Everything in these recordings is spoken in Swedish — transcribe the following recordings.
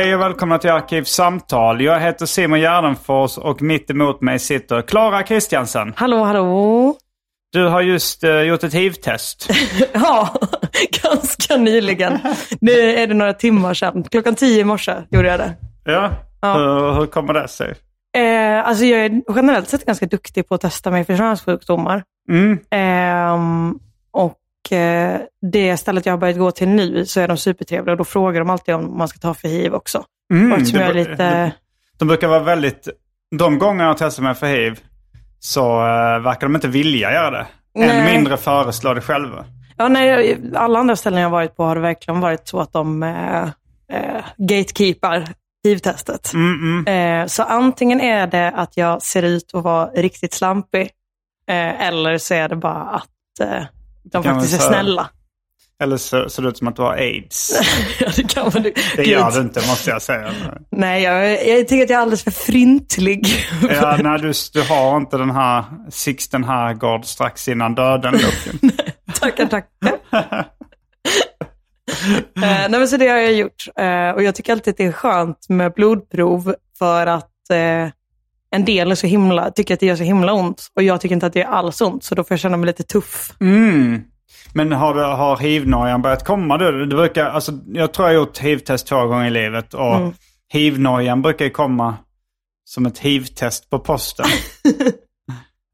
Hej och välkomna till Arkivsamtal. Jag heter Simon Gärdenfors och mitt emot mig sitter Klara Kristiansen. Hallå, hallå. Du har just uh, gjort ett hiv-test. ja, ganska nyligen. Nu är det några timmar sedan. Klockan tio i morse gjorde jag det. Ja, ja. Uh, hur kommer det sig? Eh, alltså jag är generellt sett ganska duktig på att testa mig för könssjukdomar. Mm. Eh, och det stället jag har börjat gå till nu så är de supertrevliga och då frågar de alltid om man ska ta för hiv också. Mm, och är lite... De, de brukar vara väldigt... De gånger jag testar mig för hiv så uh, verkar de inte vilja göra det. Nej. Än mindre föreslå det själva. Ja, nej, alla andra ställen jag varit på har det verkligen varit så att de uh, uh, gatekeepar hiv-testet. Mm, mm. så antingen är det att jag ser ut att vara riktigt slampig eller så är det bara att de faktiskt är snälla. Eller så ser det ut som att du har aids. ja, det kan man. Det gör du inte måste jag säga. Nej, jag, jag tycker att jag är alldeles för fryntlig. ja, nej, du, du har inte den här Sixten Herrgård strax innan döden-looken. tackar, tackar. uh, nej, men så det har jag gjort. Uh, och jag tycker alltid att det är skönt med blodprov för att uh, en del är så himla, tycker att det gör så himla ont och jag tycker inte att det gör alls ont så då får jag känna mig lite tuff. Mm. Men har, du, har hiv-nojan börjat komma du? Det brukar, alltså, jag tror jag har gjort hiv-test två gånger i livet och mm. hiv-nojan brukar ju komma som ett hiv-test på posten. uh,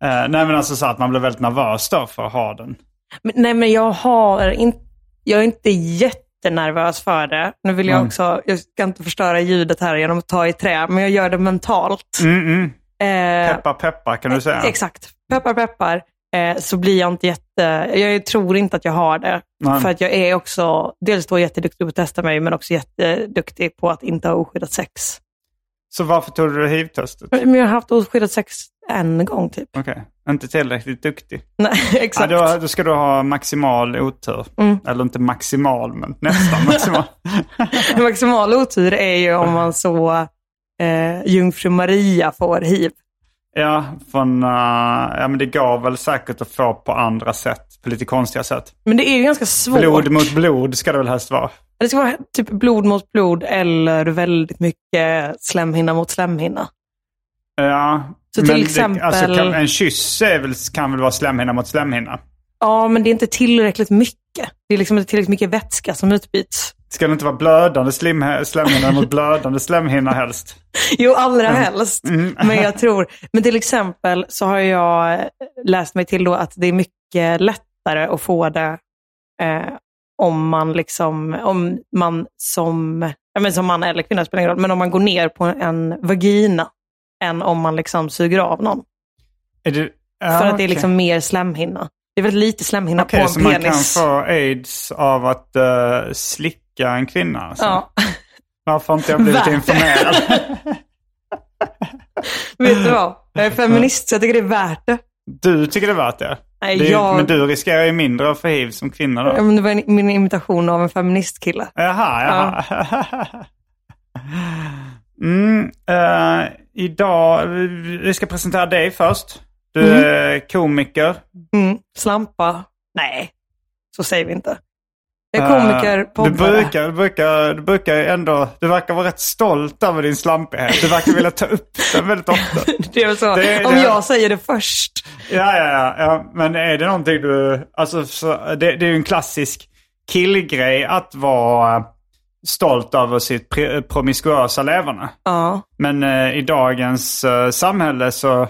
nej men alltså så att man blir väldigt nervös då för att ha den. Men, nej men jag har inte, jag är inte jätte jättenervös för det. Nu vill jag också, jag ska inte förstöra ljudet här genom att ta i trä, men jag gör det mentalt. Mm, mm. Eh, peppar peppar kan du säga. Exakt. Peppar peppar. Eh, så blir jag inte jätte, jag tror inte att jag har det. Nej. För att jag är också, dels då jätteduktig på att testa mig, men också jätteduktig på att inte ha oskyddat sex. Så varför tog du hiv-testet? Men jag har haft oskyddat sex en gång typ. Okej, okay. inte tillräckligt duktig. Nej, exakt. Ja, då, då, ska du ha maximal otur. Mm. Eller inte maximal, men nästan maximal. maximal otur är ju om man så eh, jungfru Maria får hiv. Ja, från, uh, ja, men det går väl säkert att få på andra sätt. På lite konstiga sätt. Men det är ju ganska svårt. Blod mot blod ska det väl helst vara. Det ska vara typ blod mot blod eller väldigt mycket slemhinna mot slemhinna. Ja, så till exempel... Det, alltså, kan, en kyss väl, kan väl vara slemhinna mot slemhinna? Ja, men det är inte tillräckligt mycket. Det är liksom inte tillräckligt mycket vätska som utbyts. Ska det inte vara blödande slemhinna mot blödande slemhinna helst? Jo, allra mm. helst. Mm. Men jag tror, men till exempel så har jag läst mig till då att det är mycket lättare att få det eh, om man liksom, om man som, ja, men som man eller kvinna spelar ingen roll, men om man går ner på en vagina än om man liksom suger av någon. Det, ja, För att det är liksom mer slemhinna. Det är väldigt lite slemhinna okay, på en penis. så man kan få aids av att uh, slicka en kvinna? Alltså. Ja. Varför har inte jag blivit informerad? Vet du vad? Jag är feminist så jag tycker det är värt det. Du tycker det är värt det? Nej, är, jag... Men du riskerar ju mindre att få hiv som kvinna då. Ja, men det var min imitation av en feministkille. Jaha, jaha. Ja. mm, uh, idag, vi ska presentera dig först. Du mm. är komiker. Mm. Slampa. Nej, så säger vi inte. Jag är komiker, du brukar, du, brukar, du brukar ändå, du verkar vara rätt stolt över din slampighet. Du verkar vilja ta upp den väldigt ofta. Det är väl så. Det- Om det- jag säger det först. Ja, ja, ja, ja. Men är det någonting du... Alltså, så, det, det är ju en klassisk killgrej att vara stolt över sitt promiskuösa leverne. Ja. Men eh, i dagens eh, samhälle så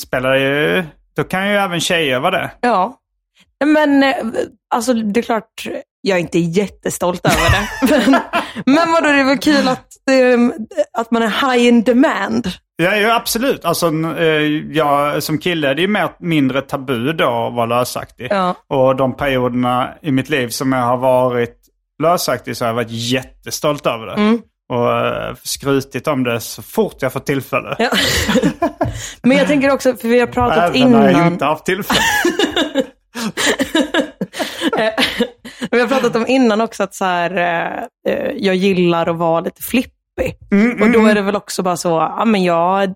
spelar det ju... Då kan ju även tjejer vara det. Ja. Men eh, alltså det är klart, jag är inte jättestolt över det. men, men vadå, det är väl kul att, eh, att man är high in demand. Ja, ja absolut. Alltså, eh, jag, som kille, det är mer, mindre tabu då att vara lösaktig. Ja. Och de perioderna i mitt liv som jag har varit lösaktig så har jag varit jättestolt över det. Mm. Och eh, skrutit om det så fort jag får tillfälle. Ja. Men jag tänker också, för vi har pratat Även när jag innan. inte haft tillfälle. Vi har pratat om innan också att så här, eh, eh, jag gillar att vara lite flippig. Mm, och då är det väl också bara så, ja men jag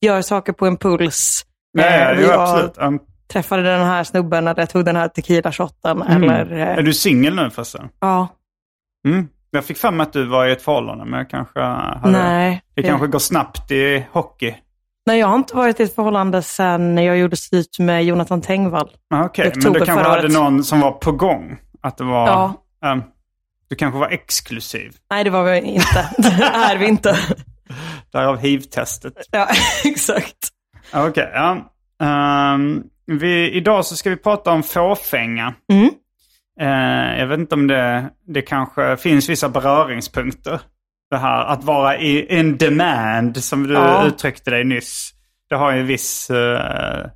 gör saker på impuls. Nej, Eh, det jag absolut. Um, träffade den här snubben eller jag tog den här tequila-shotten. mm. Eller, eh, Är du singel nu förresten? ja, Mm. Jag fick fram att du var i ett förhållande, men jag kanske hade... nej. Det kanske går snabbt i hockey. Nej, jag har inte varit i ett förhållande sedan jag gjorde slut med Jonathan Tengvall. Ah, Okej, I men du kanske hade någon som var på gång? Att det var... Ja. ehm, du kanske var exklusiv? Nej, det var vi inte. Det är vi inte. Därav hiv-testet. Ja, exakt. Okej, ja. Ehm, vi, idag så ska vi prata om fåfänga. Mm. Eh, jag vet inte om det, det kanske finns vissa beröringspunkter. Det här att vara i in demand, som du Ja. uttryckte dig nyss. Det har ju viss, eh,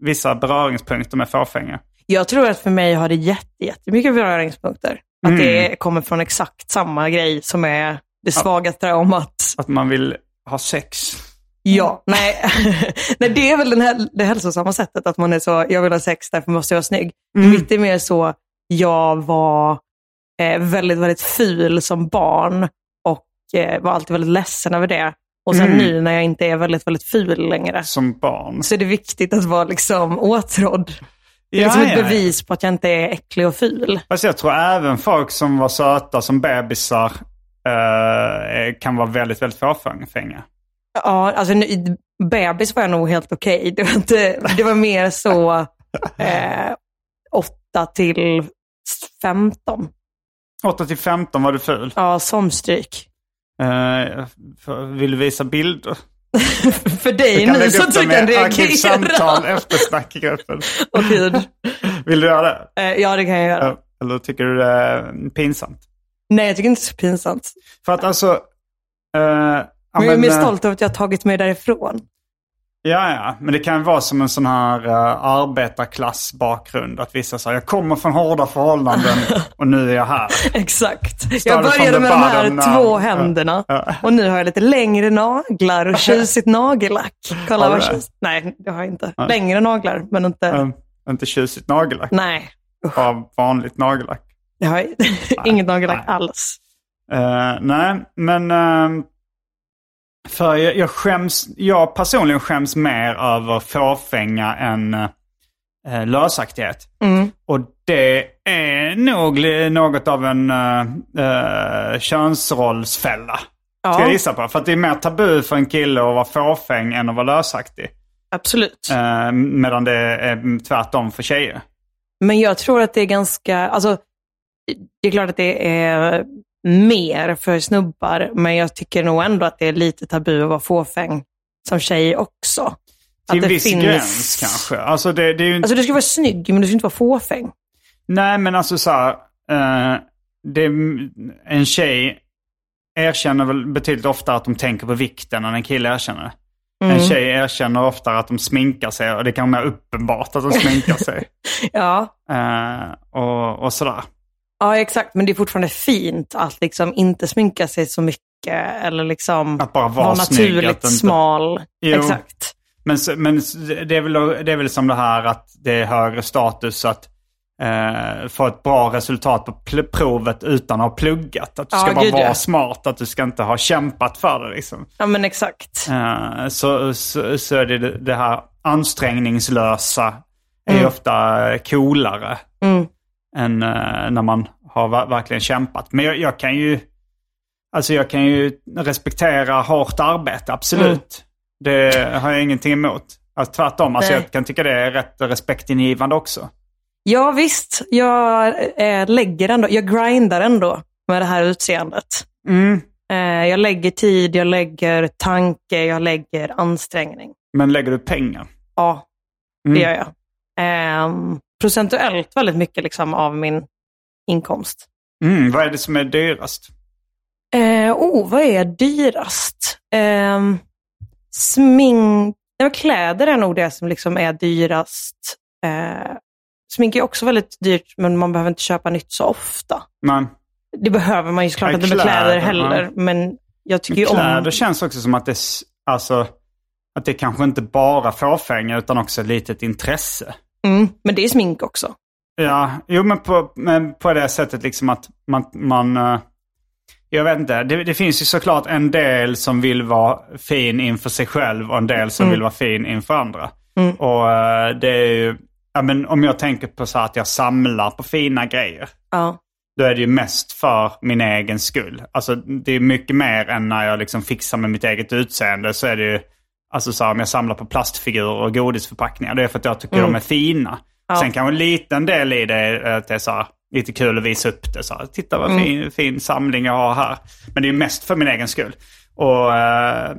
vissa beröringspunkter med fåfänga. Jag tror att för mig har det jätte, jättemycket beröringspunkter. Att Mm. det kommer från exakt samma grej som är det svaga traumat. Att man vill ha sex. Ja, nej. nej, det är väl den här, det hälsosamma sättet att man är så, jag vill ha sex, därför måste jag vara snygg. Mitt är mer så, jag var eh, väldigt, väldigt ful som barn och eh, var alltid väldigt ledsen över det. Och sen Mm. nu när jag inte är väldigt, väldigt ful längre, Som barn. så är det viktigt att vara liksom åtrådd. Det är Ja, liksom ett ja, bevis på att jag inte är äcklig och ful. Fast jag tror även folk som var söta som bebisar eh, kan vara väldigt, väldigt fåfänga. Ja, alltså nu- bebis var jag nog helt okej. Det, var inte- det var mer så eh, 8 till 15. 8 till 15 var du ful. Ja, som stryk. För- vill du visa bilder? För dig nu så att du kan i arkivsamtal reagera. efter snackgruppen. Åh gud. Vill du göra det? Eh, ja, det kan jag göra. Eller tycker du det är pinsamt? Nej, jag tycker inte det är så pinsamt. För att alltså... eh, Men jag är mer stolt över att jag har tagit mig därifrån. Ja, ja. Men det kan vara som en sån här uh, arbetarklassbakgrund. Att vissa säger jag kommer från hårda förhållanden och nu är jag här. Exakt. Jag Started from började med de här två händerna. Och nu har jag lite längre naglar och tjusigt nagellack. Kolla vad tjusigt. Nej, det har jag inte. Längre naglar, men inte... Um, inte tjusigt nagellack. Nej, Av vanligt nagellack. jag har inget nagellack alls. Eh, nej, men... ehm, för jag, jag skäms... Jag personligen skäms mer över fåfänga än uh, lösaktighet. Mm. Och det är nog något av en uh, könsrollsfälla. Ska jag Ja, gissa på. För att det är mer tabu för en kille att vara fåfäng än att vara lösaktig. absolut. Eh, medan det är tvärtom för tjejer. Men jag tror att det är ganska, alltså det är klart att det är mer för snubbar, men jag tycker nog ändå att det är lite tabu att vara fåfäng som tjej också. Till att en viss gräns kanske. Alltså det, det är ju inte... Alltså du ska vara snygg, men du ska inte vara fåfäng. Nej, men alltså så här. eh, det, en tjej erkänner väl betydligt oftare att de tänker på vikten än en kille erkänner. Mm. En tjej erkänner oftare att de sminkar sig och det kan vara mer uppenbart att de sminkar sig. Ja. Eh, och, och sådär. Ja, exakt. Men det är fortfarande fint att liksom inte sminka sig så mycket eller liksom Att bara vara snygg, naturligt inte- smal. Jo. Exakt. Men, men det, är väl, det är väl som det här att det är högre status att eh, få ett bra resultat på provet utan att ha pluggat. Att du Ja, ska bara gud, vara ja. smart, att du ska inte ha kämpat för det. Liksom. Ja, men exakt. Eh, så, så, så är det det här ansträngningslösa är ju ofta coolare Mm. Än eh, när man har ver- verkligen kämpat. Men jag, jag kan ju... Alltså jag kan ju respektera hårt arbete, absolut. Det har jag ingenting emot. Alltså tvärtom, alltså jag kan tycka det är rätt respektingivande också. Ja visst, jag eh, lägger ändå, jag grindar ändå med det här utseendet. Mm. Eh, jag lägger tid, jag lägger tanke, jag lägger ansträngning. Men lägger du pengar? Ja, det Mm. gör jag. Ehm, procentuellt väldigt mycket liksom av min inkomst. Mm, vad är det som är dyrast? Eh, oh, vad är dyrast? Eh, smink... Nej, men kläder är nog det som liksom är dyrast. Eh, smink är också väldigt dyrt, men man behöver inte köpa nytt så ofta. Man, Det behöver man ju såklart Nej, inte med kläder, kläder heller, men jag tycker ju kläder om... känns också som att det, alltså, att det kanske inte bara fåfänga utan också ett litet intresse. Mm, men det är smink också. Ja, jo men på, men på det sättet liksom att man, man eh, jag vet inte, det, det finns ju såklart en del som vill vara fin inför sig själv och en del som vill vara fin inför andra. Och eh, det är ju, ja men om jag tänker på så att jag samlar på fina grejer. Ja. Då är det ju mest för min egen skull. Alltså det är mycket mer än när jag liksom fixar med mitt eget utseende. Så är det ju, alltså så här, om jag samlar på plastfigurer och godisförpackningar. Det är för att jag tycker de är fina. Sen kanske en liten del i det är att det är så här, lite kul att visa upp det. Så här, Titta vad fin, fin samling jag har här. Men det är mest för min egen skull. Och, eh,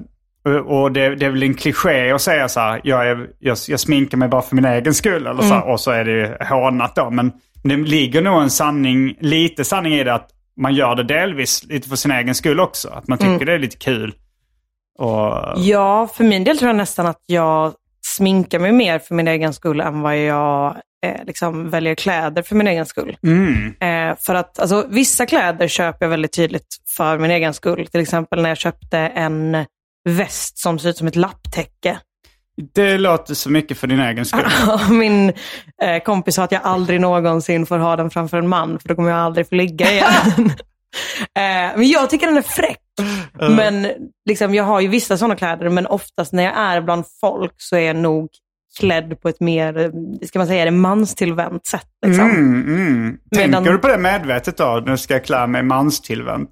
och- och det, det är väl en kliché att säga så här, jag, är, jag, jag sminkar mig bara för min egen skull. Eller så här, Och så är det ju hånat då. Men det ligger nog en sanning, lite sanning i det att man gör det delvis lite för sin egen skull också. Att man tycker det är lite kul. Och, ja, för min del tror jag nästan att jag sminkar mig mer för min egen skull än vad jag eh, liksom väljer kläder för min egen skull. mm, Eh, för att alltså, vissa kläder köper jag väldigt tydligt för min egen skull. Till exempel när jag köpte en väst som ser ut som ett lapptäcke. det låter så mycket för din egen skull. Min eh, kompis sa att jag aldrig någonsin får ha den framför en man, för då kommer jag aldrig få ligga igen. eh, men jag tycker den är fräck. Men liksom, jag har ju vissa sådana kläder, men oftast när jag är bland folk så är jag nog klädd på ett mer, ska man säga det, manstillvänt sätt. Liksom. Mm, mm. Medan- Tänker du på det medvetet då? Nu ska jag klä mig manstillvänt.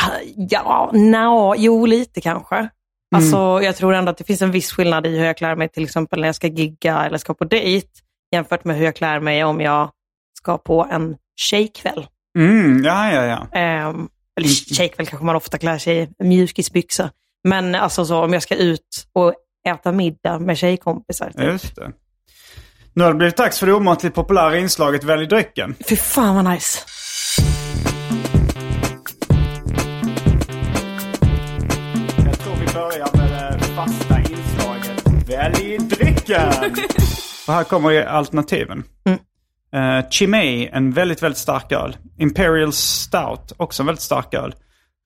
Ah, Ja, no, jo lite kanske. Alltså, jag tror ändå att det finns en viss skillnad i hur jag klär mig till exempel när jag ska gigga eller ska på dejt jämfört med hur jag klär mig om jag ska på en tjejkväll. Mm, ja, ja, ja. Ehm, eller tjejkväll kanske man ofta klär sig i, mjukisbyxor. Men alltså så, om jag ska ut och äta middag med tjejkompisar. Typ. Just det. Nu har det blivit dags för det omåttligt populära inslaget Välj drycken. Fy fan vad nice. Jag tror vi börjar med det fasta inslaget Välj drycken. Och här kommer alternativen. Uh, Chimay, en väldigt, väldigt stark öl. Imperial Stout, också en väldigt stark öl.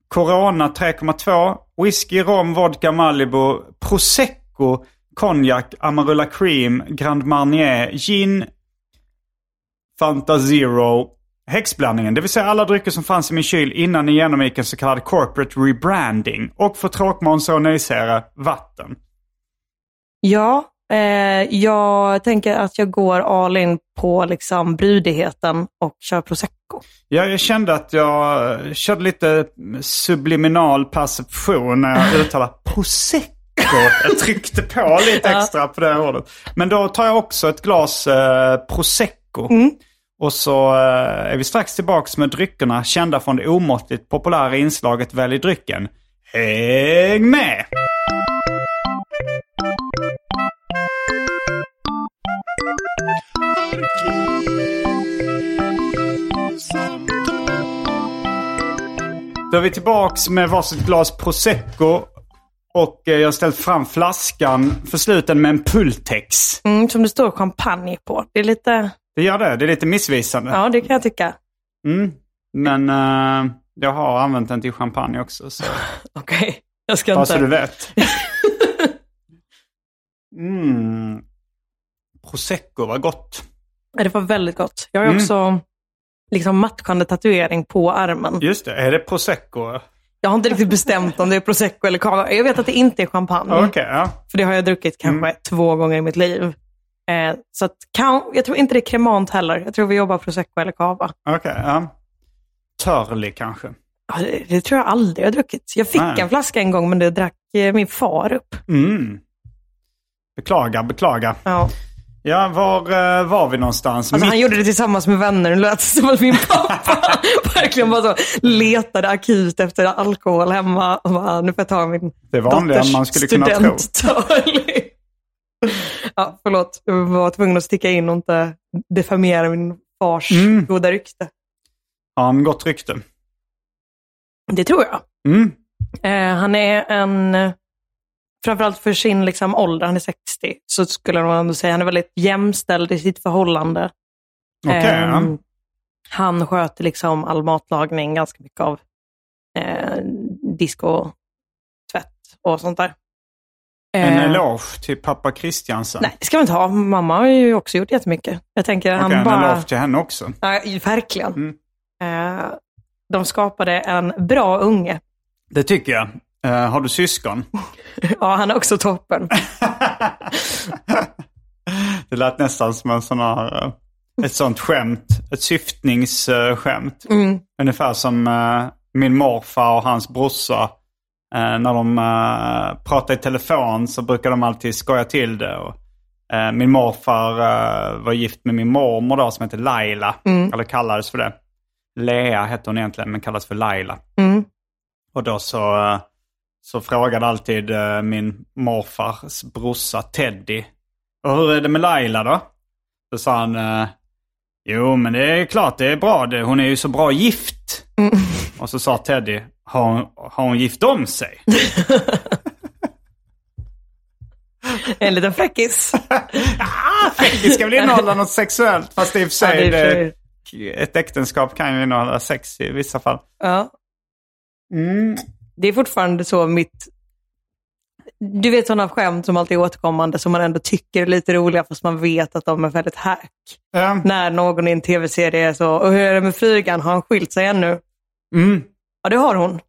Corona 3,2. Whisky, rom, vodka, Malibu. Prosecco, konjak, Amarula Cream, Grand Marnier, gin, Fanta Zero. Häxblandningen, det vill säga alla drycker som fanns i min kyl innan ni genomgick en så kallad corporate rebranding. Och för tråkmåns och nejsägare, vatten. Ja, eh, jag tänker att jag går all in på liksom brudigheten och kör prosecco. Ja, jag kände att jag körde lite subliminal perception när jag uttalade prosecco. Jag tryckte på lite extra på det ordet. Men då tar jag också ett glas eh, prosecco. Och så eh, är vi strax tillbaks med dryckerna kända från det omåttligt populära inslaget Välj drycken. Häng med! Då är vi tillbaks med varsitt glas prosecco. Och eh, jag har ställt fram flaskan försluten med en Pultex. Mm, som det står champagne på. Det är lite, Det gör det. Det är lite missvisande. ja det kan jag tycka. Mm. Men eh, jag har använt den till champagne också. Så Okej, jag ska bara inte... så du vet. mm. Prosecco var gott. Det var väldigt gott. Jag har Mm. också liksom matchande tatuering på armen. Just det, är det prosecco? Jag har inte riktigt bestämt om det är prosecco eller cava. Jag vet att det inte är champagne. Okej, ja. För det har jag druckit kanske Mm. två gånger i mitt liv. Eh, så att, kan, jag tror inte det är kremant heller. Jag tror vi jobbar prosecco eller cava. Okej, ja. Törlig kanske. Ja, det, det tror jag aldrig jag har druckit. Jag fick Nej. en flaska en gång men det drack eh, min far upp. Mm. Beklagar, beklagar. Ja. Ja, var eh, var vi någonstans? Alltså, han Mitt- gjorde det tillsammans med vänner. Det lät som att min pappa verkligen bara så letade akut efter alkohol hemma. Och bara, nu får jag ta min Det är vanligare än man skulle kunna tro. ja, förlåt. Jag var tvungen att sticka in och inte defamera min fars Mm. goda rykte. Har han gott rykte? Det tror jag. Mm. Eh, han är en, framförallt för sin liksom, ålder, han är 60, så skulle man ändå säga han är väldigt jämställd i sitt förhållande. Okej, ja. Ehm, Han sköter liksom all matlagning, ganska mycket av eh, disk och tvätt och sånt där. En Eh, eloge till pappa Kristiansen. Nej, det ska man inte ha. Mamma har ju också gjort jättemycket. Jag tänker Okej, han en bara... eloge till henne också. Ja, verkligen. Mm. Eh, de skapade en bra unge. Det tycker jag. Eh, har du syskon? Ja, han är också toppen. det lät nästan som en sån här, eh, ett sånt skämt. Ett syftningsskämt. Mm. Ungefär som eh, min morfar och hans brorsa. Eh, när de pratar i telefon så brukar de alltid skoja till det. Och, min morfar var gift med min mormor då, som heter Laila. Eller kallades för det. Lea hette hon egentligen men kallades för Laila. Mm. Och då så, så frågade alltid eh, min morfars brorsa Teddy. Och hur är det med Laila då? Då sa han. eh, Jo men det är klart det är bra. Det, hon är ju så bra gift. Och så sa Teddy. Har, hon- har hon gift om sig? En liten fräckis. Det ska väl innehålla något sexuellt. Fast i och för Ja, sig, för det, ett äktenskap kan ju innehålla sex i vissa fall. Ja. Mm. Det är fortfarande så mitt... Du vet sådana skämt som alltid är återkommande som man ändå tycker är lite roliga fast man vet att de är väldigt hack. Ja. När någon i en tv-serie är så, och hur är det med flygan? Har han skilt sig ännu? Mm. Ja, det har hon.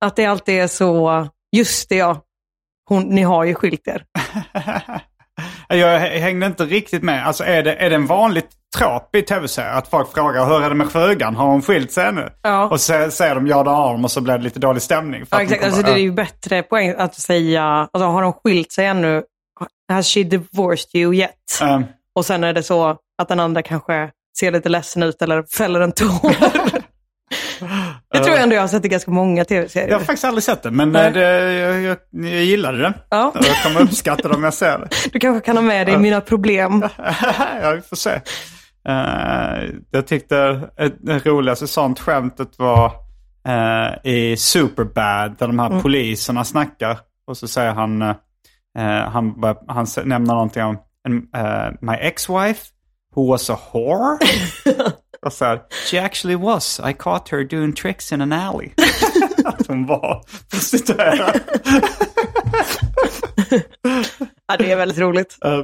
Att det alltid är så, just det ja, hon, ni har ju skilt er. Jag hängde inte riktigt med. Alltså är det, är det en vanlig trop i tv-serier? Att folk frågar hur är det med frugan? Har hon skilt sig ännu? Ja. Och så säger de ja det har de och så blir det lite dålig stämning. Ja, exakt. Alltså, det är ju bättre poäng att säga, alltså, har hon skilt sig ännu? Has she divorced you yet? Um, Och sen är det så att den andra kanske ser lite ledsen ut eller fäller en tår. det tror jag ändå jag har sett i ganska många tv-serier. jag har faktiskt aldrig sett det men eh, det, jag, jag, jag gillade det. Ja. Jag kommer uppskatta det om jag ser det. Du kanske kan ha med dig mina problem. ja, vi får se. Eh, jag tyckte det roligaste sånt skämtet var eh, i Superbad där de här poliserna snackar. Och så säger han, han, han nämner någonting om my ex-wife who was a whore. och så här, she actually was. I caught her doing tricks in an alley. Att hon var prostituerad. Ja, det är väldigt roligt. Eh,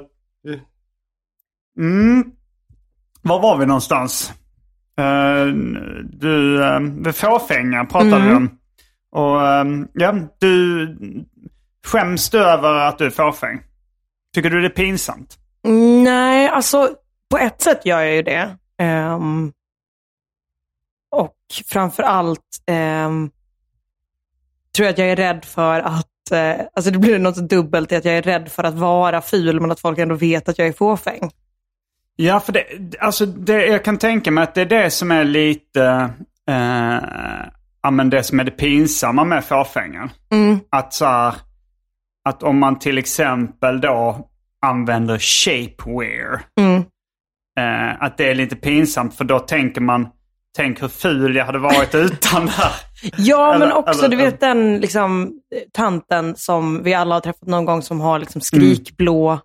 Mm. Var var vi någonstans? Uh, du, uh, fåfänga pratade vi om. Och eh, ja, du skäms du över att du är fåfäng? Tycker du det är pinsamt? Nej, alltså på ett sätt gör jag ju det. Ehm, och framför allt ehm, tror jag att jag är rädd för att, eh, alltså det blir något dubbelt i att jag är rädd för att vara ful men att folk ändå vet att jag är fåfäng. Ja, för det, alltså det, jag kan tänka mig att det är det som är lite, eh, ja men det som är det pinsamma med fåfängan. Mm. Att så här, att om man till exempel då använder shapewear. Mm. Eh, att det är lite pinsamt för då tänker man, tänk hur ful jag hade varit utan det här. Ja, men Eller- också eller- du vet den liksom, tanten som vi alla har träffat någon gång som har liksom skrikblå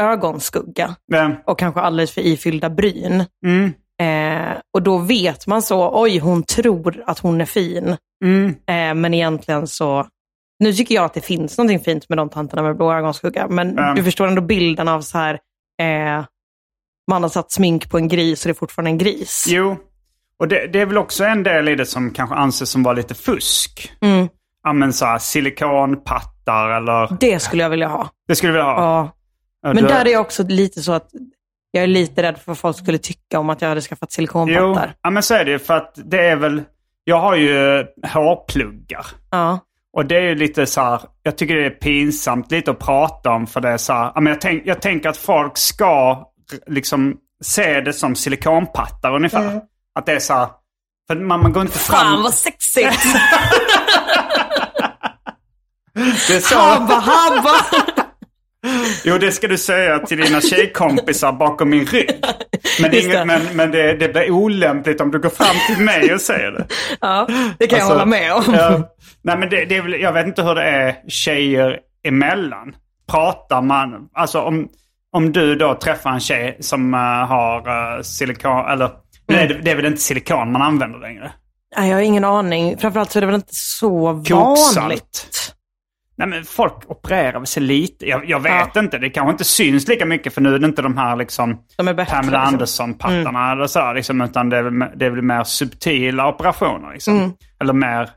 ögonskugga Men, och kanske alldeles för ifyllda bryn. mm, Eh, och då vet man så, oj hon tror att hon är fin. mm, Eh, men egentligen så, nu tycker jag att det finns någonting fint med de tanterna med blå ögonskugga. Men Ja. du förstår ändå bilden av så här, eh, man har satt smink på en gris och det är fortfarande en gris. jo. Och det, det är väl också en del i det som kanske anses som vara lite fusk. Mm. Ja men så här silikonpattar eller... Det skulle jag vilja ha. Det skulle vi ha. Ja. Men du- där är jag också lite så att jag är lite rädd för vad folk skulle tycka om att jag hade skaffat Jo, silikonpattar. ja, men så är det ju för att det är väl... Jag har ju hårpluggar. Ja. Och det är ju lite så här, jag tycker det är pinsamt lite att prata om för det är så här, jag, tänk, jag tänker att folk ska liksom se det som silikonpattar ungefär. Att det är så här, för man, man går inte fram... Fan vad sexigt! det är så, habba, habba! jo, det ska du säga till dina tjejkompisar bakom min rygg. Men, inget, det. men, men det, det blir olämpligt om du går fram till mig och säger det. Ja, det kan jag Alltså, hålla med om. ja. nej, men det, det är jag vet inte hur det är tjejer emellan. Pratar man, alltså om, om du då träffar en tjej som eh, har uh, silikon, eller är det, det är väl inte silikon man använder längre? Nej, jag har ingen aning. Framförallt så är det väl inte så Koksalt. vanligt. Nej men folk opererar väl sig lite. Jag, jag vet inte, det kanske inte syns lika mycket för nu är det inte de här liksom De är bättre, Pamela liksom. Anderson-pattarna eller så liksom, utan det är, väl, det är väl mer subtila operationer. Liksom. Mm. Eller mer,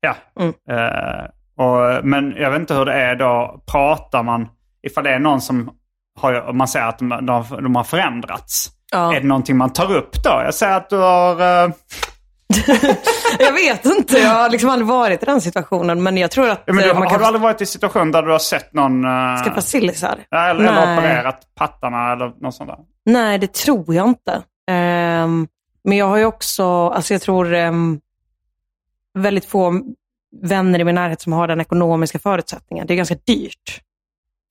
ja. Eh, och, men jag vet inte hur det är då, pratar man, ifall det är någon som har, man säger att de, de, de har förändrats. Ja. Är det någonting man tar upp då? Jag säger att du har... eh, Jag vet inte, jag har liksom aldrig varit i den situationen. Men jag tror att ja, men du, eh, har kan du aldrig varit i en situation där du har sett någon... Uh, skaffa sillisar. eller, eller opererat pattarna eller något sånt där? Nej, det tror jag inte. Ehm, men jag har ju också, alltså jag tror ehm, väldigt få vänner i min närhet som har den ekonomiska förutsättningen. Det är ganska dyrt.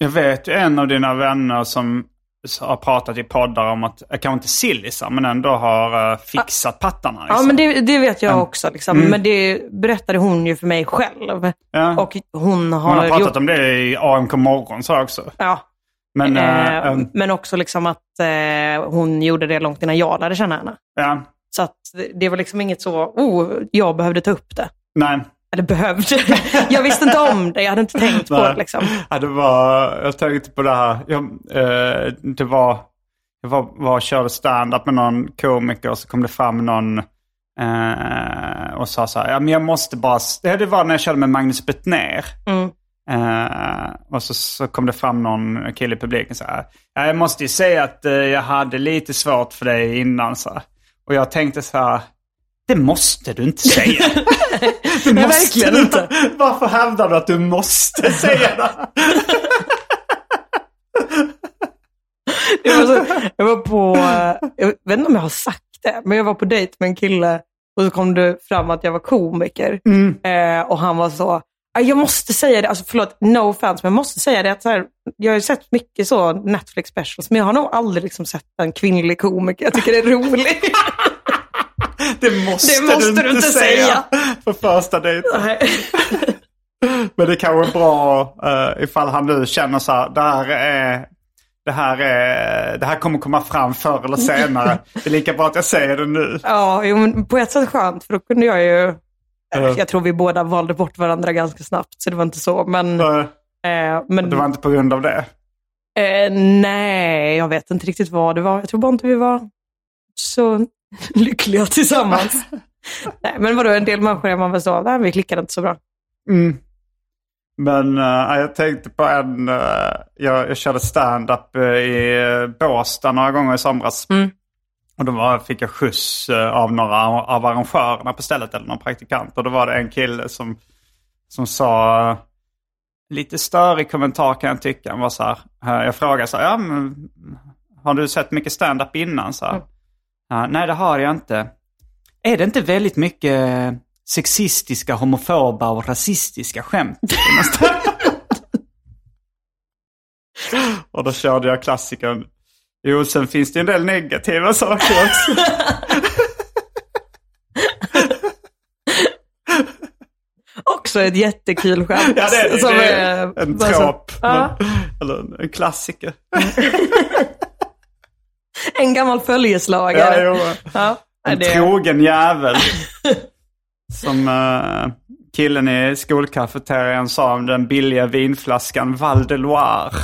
Jag vet ju en av dina vänner som har pratat i poddar om att, eh, kanske inte sillisar, men ändå har eh, fixat pattarna. Ja, Liksom. men det, det vet jag Mm. också. Liksom. Mm. Men det berättade hon ju för mig själv. Ja. Och hon har, Hon har pratat gjort... om det i AMK morgon så också. Ja, Men, eh, eh, men också liksom att eh, hon gjorde det långt innan jag lärde känna henne. ja, Så att det var liksom inget så, oh, jag behövde ta upp det. nej. Eller behövde. jag visste inte om det, jag hade inte tänkt på det. Liksom. Ja, det var, jag tänkte på det här. Jag, eh, det var, jag var, var och körde stand-up med någon komiker och så kom det fram någon eh, och sa så här, ja men jag måste bara, det var när jag körde med Magnus Bettner. Mm. Eh, och så, så kom det fram någon kille i publiken så här, ja, jag måste ju säga att eh, jag hade lite svårt för dig innan så här. Och jag tänkte så här, det måste du inte säga. Du Nej, måste verkligen du- inte. Varför hävdar du att du måste säga det? Jag var, så, jag var på, eh, jag vet inte om jag har sagt det, men jag var på dejt med en kille och så kom det fram att jag var komiker. Eh, och han var så, "Ah, jag måste säga det, alltså förlåt, no offense, men jag måste säga det. Att så här, jag har ju sett mycket så Netflix specials, men jag har nog aldrig liksom sett en kvinnlig komiker. Jag tycker det är roligt. Det måste, Det måste du inte säga. För första dejten. Men det kanske är bra uh, ifall han nu känner så här, det här är... Det här, är, det här kommer komma fram förr eller senare. Det är lika bra att jag säger det nu. ja, jo, men på ett sätt skönt, för då kunde jag ju, Ja. jag tror vi båda valde bort varandra ganska snabbt, så det var inte så. Men, eh, men Det var inte på grund av det. Eh, nej, jag vet inte riktigt vad det var. Jag tror bara inte vi var så lyckliga tillsammans. nej, men vadå, en del människor är man väl så, vi klickade inte så bra. Mm. Men eh, jag tänkte på en, eh, jag, jag körde stand-up eh, i uh, Båstad några gånger i somras. Mm. Och då var, fick jag skjuts av några av arrangörerna på stället, eller någon praktikant. Och då var det en kille som, som sa, lite störig kommentar kan jag tycka. Han var så här, jag frågade så här, ja, men, har du sett mycket stand-up innan? Så här, "Ja, Nej, det har jag inte. Är det inte väldigt mycket sexistiska, homofoba och rasistiska skämt? inom stand-up?" och då körde jag klassikern. Jo, sen finns det en del negativa saker också. Också ett jättekul skämt. Ja, det är, som det är en bara så- trop. Ja, Eller en klassiker. en gammal Ja, följeslagare. jo. Ja, En det, trogen jävel. Som uh, killen i skolkafeterian sa om den billiga vinflaskan Val de Loire.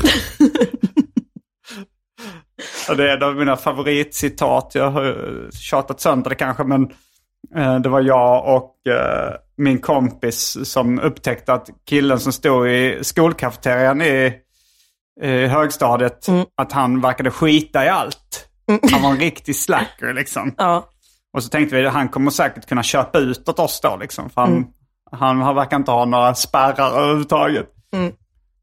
Och det är en av mina favoritcitat. Jag har eh, tjatat sönder det kanske men eh, det var jag och eh, min kompis som upptäckte att killen som stod i skolkafeterian i i högstadiet Mm. att han verkade skita i allt. Han var en riktig slacker liksom. Ja. Och så tänkte vi att han kommer säkert kunna köpa ut åt oss då liksom. För han, Mm. han, verkar inte ha några spärrar överhuvudtaget. Mm.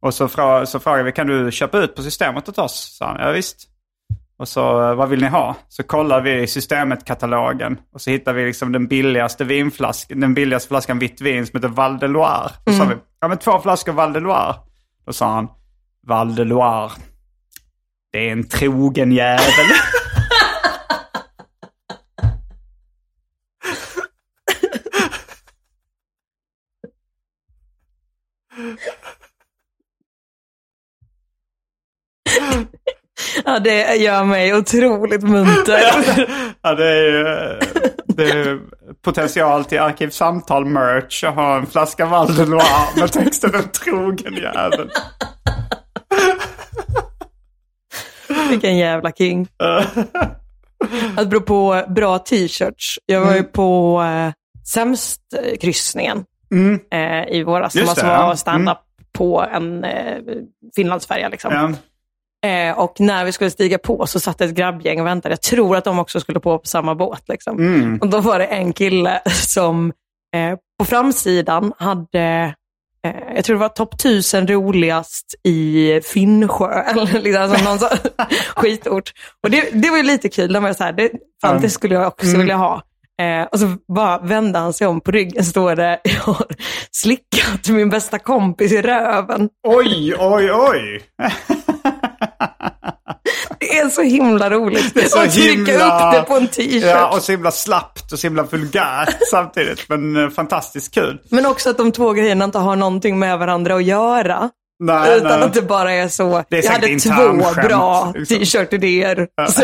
Och så, frå, så frågade vi, kan du köpa ut på systemet åt oss? Sa han, ja visst. Och så, "Eh, vad vill ni ha? Så kollade vi i systemet-katalogen. Och så hittade vi liksom den billigaste vinflaskan, den billigaste flaskan vitt vin som heter Val de Loire. Då sa vi, ja men två flaskor Val de Loire. Då sa han, Val de Loire, det är en trogen jävel. ja, det gör mig otroligt munter. ja, det är ju det är potential till Arkivsamtal-merch att ha en flaska Val med texten en trogen jävel. Vilken jävla king. Att bero på bra t-shirts. Jag var ju på eh, Sämst-kryssningen eh, i våras. Just Som det, ja. var stand-up på en eh, Finlandsfärja. Liksom. Ja. Eh, och när vi skulle stiga på så satt ett grabbgäng och väntade. Jag tror att de också skulle på på samma båt. Liksom. Mm. Och då var det en kille som eh, på framsidan hade, eh, jag tror det var topp tusen roligast i Finnsjö. Eller liksom, alltså någon sån skitort. Och det, det var ju lite kul. De var så här, det, fan, det skulle jag också vilja ha. Eh, och så bara vände han sig om på ryggen står det, jag har slickat min bästa kompis i röven. Oj, oj, oj. Det är så himla roligt. Det är så att trycka himla- upp det på en t-shirt. Ja, och så himla slappt och så himla vulgärt samtidigt. Men eh, fantastiskt kul. Men också att de två grejerna inte har någonting med varandra att göra. Nej, utan nej. att det bara är så. Är jag hade två bra liksom. t-shirt-idéer. Så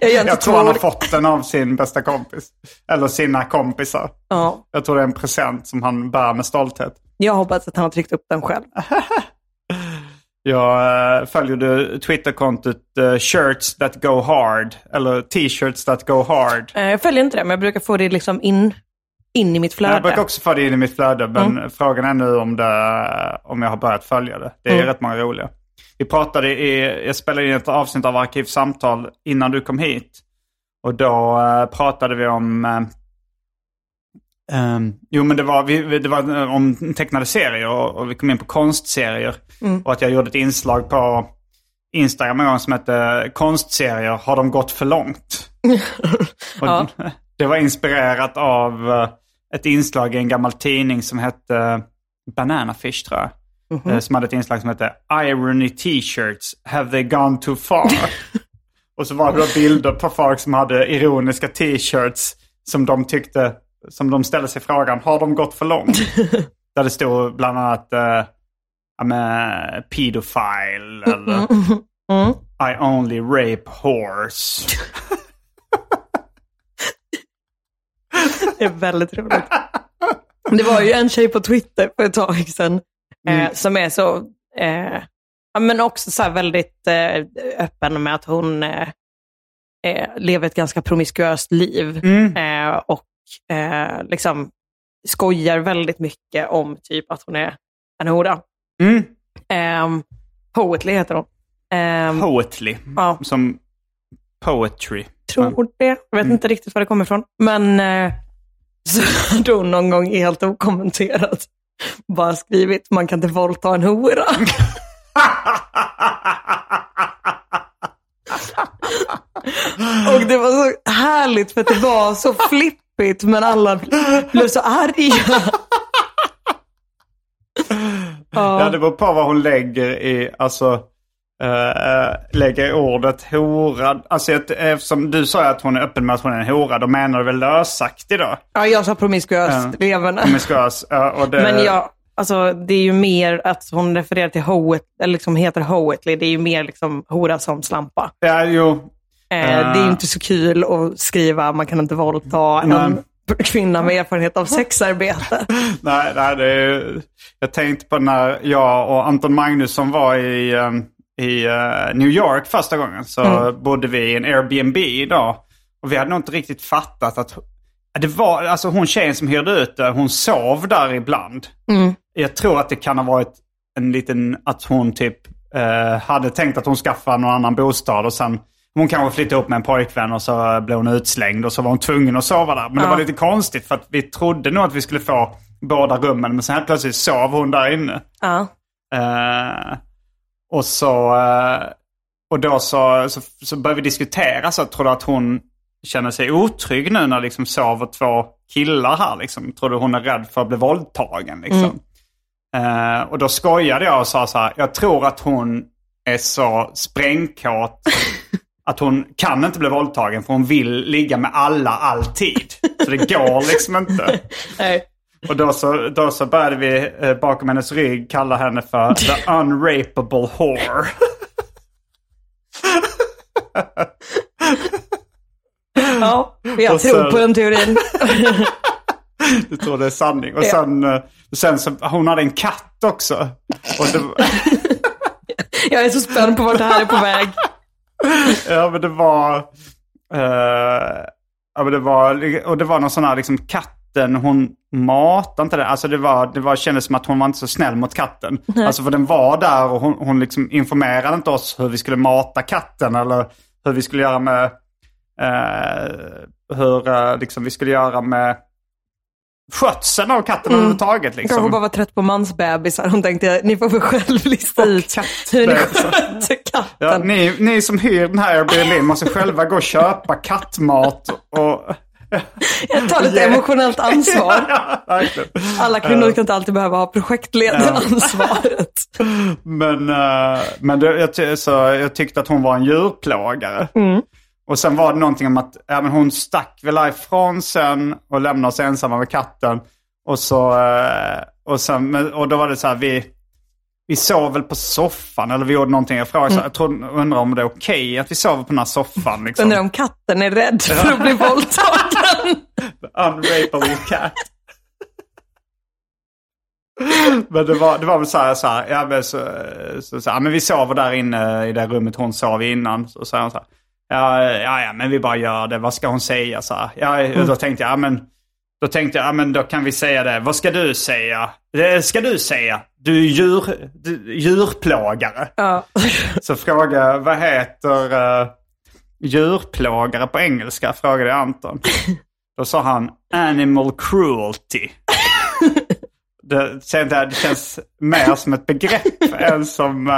jag Jag tror han har fått den av sin bästa kompis. Eller sina kompisar. ja. Jag tror det är en present som han bär med stolthet. Jag hoppas att han har tryckt upp den själv. Jag äh, följer du Twitterkontot uh, Shirts That Go Hard. Eller T-shirts That Go Hard. Eh, Jag följer inte det, men jag brukar få det liksom in, in i mitt flöde. Jag brukar också få det in i mitt flöde, men frågan är nu om, det, om jag har börjat följa det. Det är Mm. rätt många roliga. Vi pratade i, jag spelade in ett avsnitt av Arkivsamtal innan du kom hit. Och då eh, pratade vi om... eh, ehm, jo men det var, vi, det var eh, om tecknade serier och, och vi kom in på konstserier. Och att jag gjorde ett inslag på Instagram en gång som hette Konstserier, har de gått för långt? Och Ja. Det var inspirerat av eh, ett inslag i en gammal tidning som hette Bananafish tror jag. Eh, Som hade ett inslag som hette Irony T-shirts, have they gone too far? Och så var det då bilder på folk som hade ironiska T-shirts som de tyckte, som de ställde sig frågan, har de gått för långt? Där det stod bland annat uh, I'm a pedophile eller Mm. I only rape horse. Det är väldigt roligt. Det var ju en tjej på Twitter för ett tag sedan eh, som är så, eh, men också så väldigt eh, öppen med att hon eh, eh, lever ett ganska promiskuöst liv. Eh, och eh, liksom skojar väldigt mycket om typ att hon är en hora. Mm. Eh, Poetly heter hon. Eh, Poetly, ja, som poetry. tror det. Jag vet inte riktigt var det kommer ifrån. Men eh, så hade hon någon gång helt okommenterat bara skrivit man kan inte våldta en hora. Och det var så härligt för att det var så flippigt men alla blev så arga. Ja, det beror på vad hon lägger i, alltså, eh, lägger i ordet hora. Alltså eftersom du sa att hon är öppen med att hon är en hora, då menar du väl lösaktig då? Ja, jag sa promiskuöst Ja. leverne. Promiskuös. och det, Men jag, alltså, det är ju mer att hon refererar till hoet, eller liksom heter hoetly. Det är ju mer liksom hora som slampa. Ja, jo. Eh. Det är ju inte så kul att skriva man kan inte våldta en kvinna med erfarenhet av sexarbete. Nej, nej det är, jag tänkte på när jag och Anton Magnusson var i, eh, i eh, New York första gången. Så bodde vi i en Airbnb idag. Och vi hade nog inte riktigt fattat att det var, alltså hon tjejen som hyrde ut det, hon sov där ibland. Jag tror att det kan ha varit en liten, att hon typ eh, hade tänkt att hon skaffade någon annan bostad och sen hon kanske flyttade upp med en pojkvän och så blev hon utslängd och så var hon tvungen att sova där. Men det var lite konstigt för att vi trodde nog att vi skulle få båda rummen men sen helt plötsligt sov hon där inne. Ja. Eh, och så, eh, och då så, så, så började vi diskutera så jag trodde att hon känner sig otrygg nu när liksom sover två killar här. Liksom. Tror du hon är rädd för att bli våldtagen? Liksom. Eh, och då skojade jag och sa så här, jag tror att hon är så sprängkåt att hon kan inte bli våldtagen för hon vill ligga med alla alltid. Så det går liksom inte. Nej. Och då så, då så började vi eh, bakom hennes rygg kalla henne för the unrapeable whore. Ja, jag Och tror sen- på den teorin. Du tror det är sanning. Och Ja. sen, eh, sen så, hon hade en katt också. Och det, Jag är så spänd på vart det här är på väg. Ja men det var... eh, ja men det var, och det var någon sån här liksom katten, hon matade inte den. Alltså det var, det var, kändes som att hon var inte så snäll mot katten. Alltså för den var där och hon, hon liksom informerade inte oss hur vi skulle mata katten eller hur vi skulle göra med, eh, hur eh, liksom vi skulle göra med skötseln av katten överhuvudtaget. Liksom. Kanske bara var trött på mansbebisar. Hon tänkte, ni får väl själv lista ut hur ni sköter Ja, katten. ni, ni som hyr den här Airbnb måste själva gå och köpa kattmat och... Jag tar lite Yeah. emotionellt ansvar. Ja. Alla kvinnor kan inte alltid behöva ha projektledaransvaret. Men, eh, men det, jag, så jag tyckte att hon var en djurplågare. Och sen var det någonting om att ja, men hon stack väl ifrån sen och lämnade oss ensamma med katten. Och, så, eh, och, sen, och då var det så här, vi, vi sov väl på soffan eller vi gjorde någonting. Jag frågade, så här, jag tror, undrar om det är okej att vi sover på den här soffan. Liksom. Undrar om katten är rädd för att bli våldtagen. Unrapeable cat. men det var, det var väl så här, så här, ja, men, så, så, så här, men vi sover där inne i det rummet hon sov i innan. Så sa hon så här, ja, ja, ja, men vi bara gör det, vad ska hon säga? Så här, ja, Då tänkte jag, ja, men, då tänkte jag, ja, men då kan vi säga det. Vad ska du säga? Det ska du säga. Du är djur, du, djurplågare. Ja. Så fråga vad heter uh, djurplågare på engelska? Frågade jag Anton. Då sa han animal cruelty. Det, tänkte jag, det känns mer som ett begrepp än som... eh,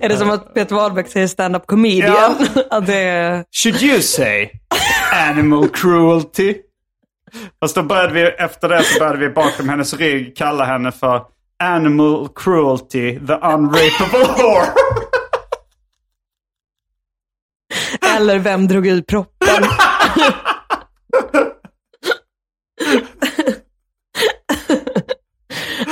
Är det som att Peter Wahlbeck säger stand-up comedian? Ja. Det should you say animal cruelty? Fast då började vi, efter det så började vi bakom hennes rygg kalla henne för animal cruelty, the unrapeable whore. Eller vem drog ur proppen?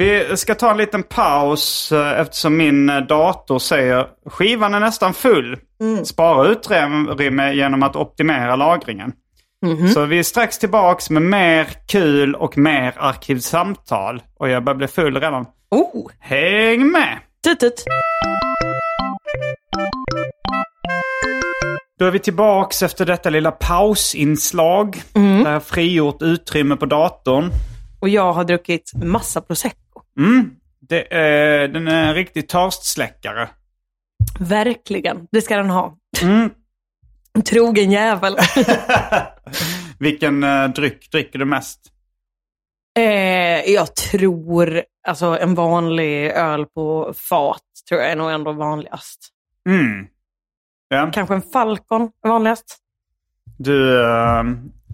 Vi ska ta en liten paus eh, eftersom min eh, dator säger skivan är nästan full. Spara utrymme genom att optimera lagringen. Så vi är strax tillbaks med mer kul och mer arkivsamtal. Och jag börjar bli full redan. Oh, Häng med! tut tut. Då är vi tillbaks efter detta lilla pausinslag. Där jag frigjort utrymme på datorn. Och jag har druckit massa prosecco. Mm. Det är, den är en riktig törstsläckare. Verkligen, det ska den ha. Mm. En Trogen jävel. Vilken uh, dryck dricker du mest? eh, jag tror, alltså en vanlig öl på fat tror jag är nog ändå vanligast. Mm. Ja. Kanske en Falcon är vanligast. Du, uh,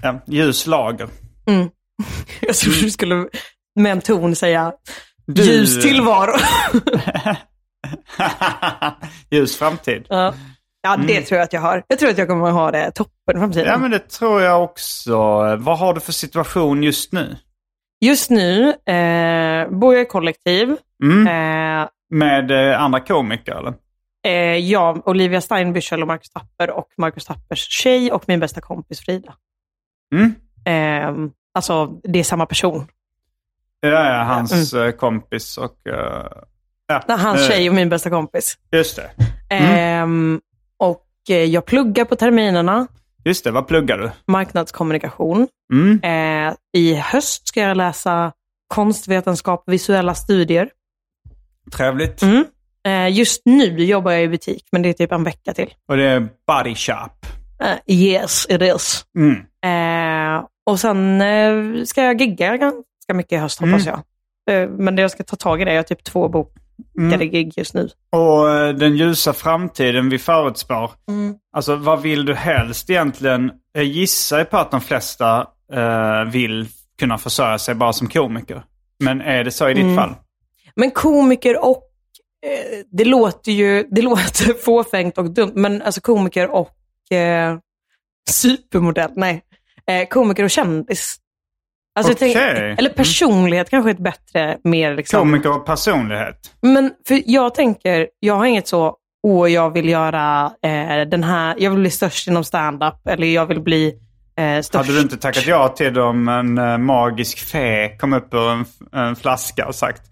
ja, ljus lager. Jag trodde du skulle med en ton säga Du- ljus tillvaro. ljus framtid. ja, ja det tror jag att jag har. Jag tror att jag kommer att ha det toppen framtiden. Ja, men det tror jag också. Vad har du för situation just nu? Just nu eh, bor jag i kollektiv. Mm. Eh, Med eh, andra komiker eller? eh, jag, Olivia Steinbüchel och Marcus Tapper och Marcus Tappers tjej och min bästa kompis Frida. Mm. Eh, alltså, det är samma person. Ja, ja hans eh, kompis och... eh, ja, Nej, Hans tjej och min bästa kompis. Just det. Ehm, och eh, jag pluggar på terminerna, Just det, vad pluggar du? marknadskommunikation. Mm. I höst ska jag läsa konstvetenskap och visuella studier. Trevligt. Mm. Just nu jobbar jag i butik, men det är typ en vecka till. Och det är Body Shop. Yes, it is. Mm. Och sen ska jag gigga ganska mycket i höst, hoppas jag. Eh, men jag ska ta tag i det. Jag har typ två bokade gig just nu. Och eh, den ljusa framtiden vi förutspår. Mm. Alltså vad vill du helst egentligen? Jag gissar ju på att de flesta eh, vill kunna försörja sig bara som komiker. Men är det så i ditt Mm. fall? Men komiker och, eh, det låter ju det låter fåfängt och dumt, men alltså komiker och eh, supermodell, nej. Eh, komiker och kändis. Alltså tänker, Okej. eller personlighet kanske är ett bättre, mer liksom. Komiker och personlighet. Men för jag tänker, jag har inget så, åh jag vill göra eh, den här, jag vill bli störst inom stand-up eller jag vill bli eh, störst. Hade du inte tackat ja till om en eh, magisk fe kom upp ur en, en flaska och sagt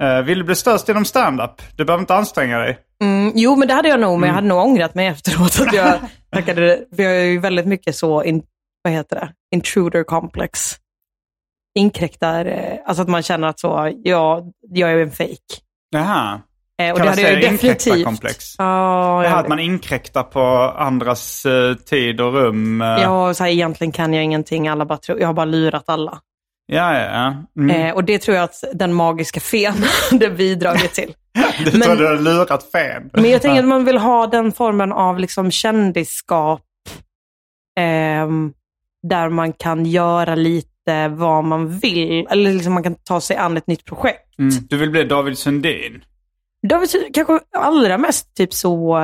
eh, Vill du bli störst inom stand-up? Du behöver inte anstränga dig. Mm, jo, men det hade jag nog, men jag hade nog ångrat mig efteråt att jag tackade. För jag är ju väldigt mycket så, in, vad heter det, intruder complex. Inkräktar, eh, alltså att man känner att så, ja, jag är en fake. Jaha. Eh, och Kallas det hade jag ju definitivt. inkräktarkomplex? Ja, Jaha, jag, att man inkräktar på andras eh, tid och rum. eh. ja, så här, egentligen kan jag ingenting, alla bara tror, jag har bara lurat alla. ja, ja. ja. Mm. Eh, och det tror jag att den magiska fen hade bidragit till. Du men- tror du har lurat fen? Men jag tänker att man vill ha den formen av liksom kändisskap ehm, där man kan göra lite vad man vill. Eller liksom man kan ta sig an ett nytt projekt. Mm. Du vill bli David Sundin? David Sundin, kanske allra mest typ så,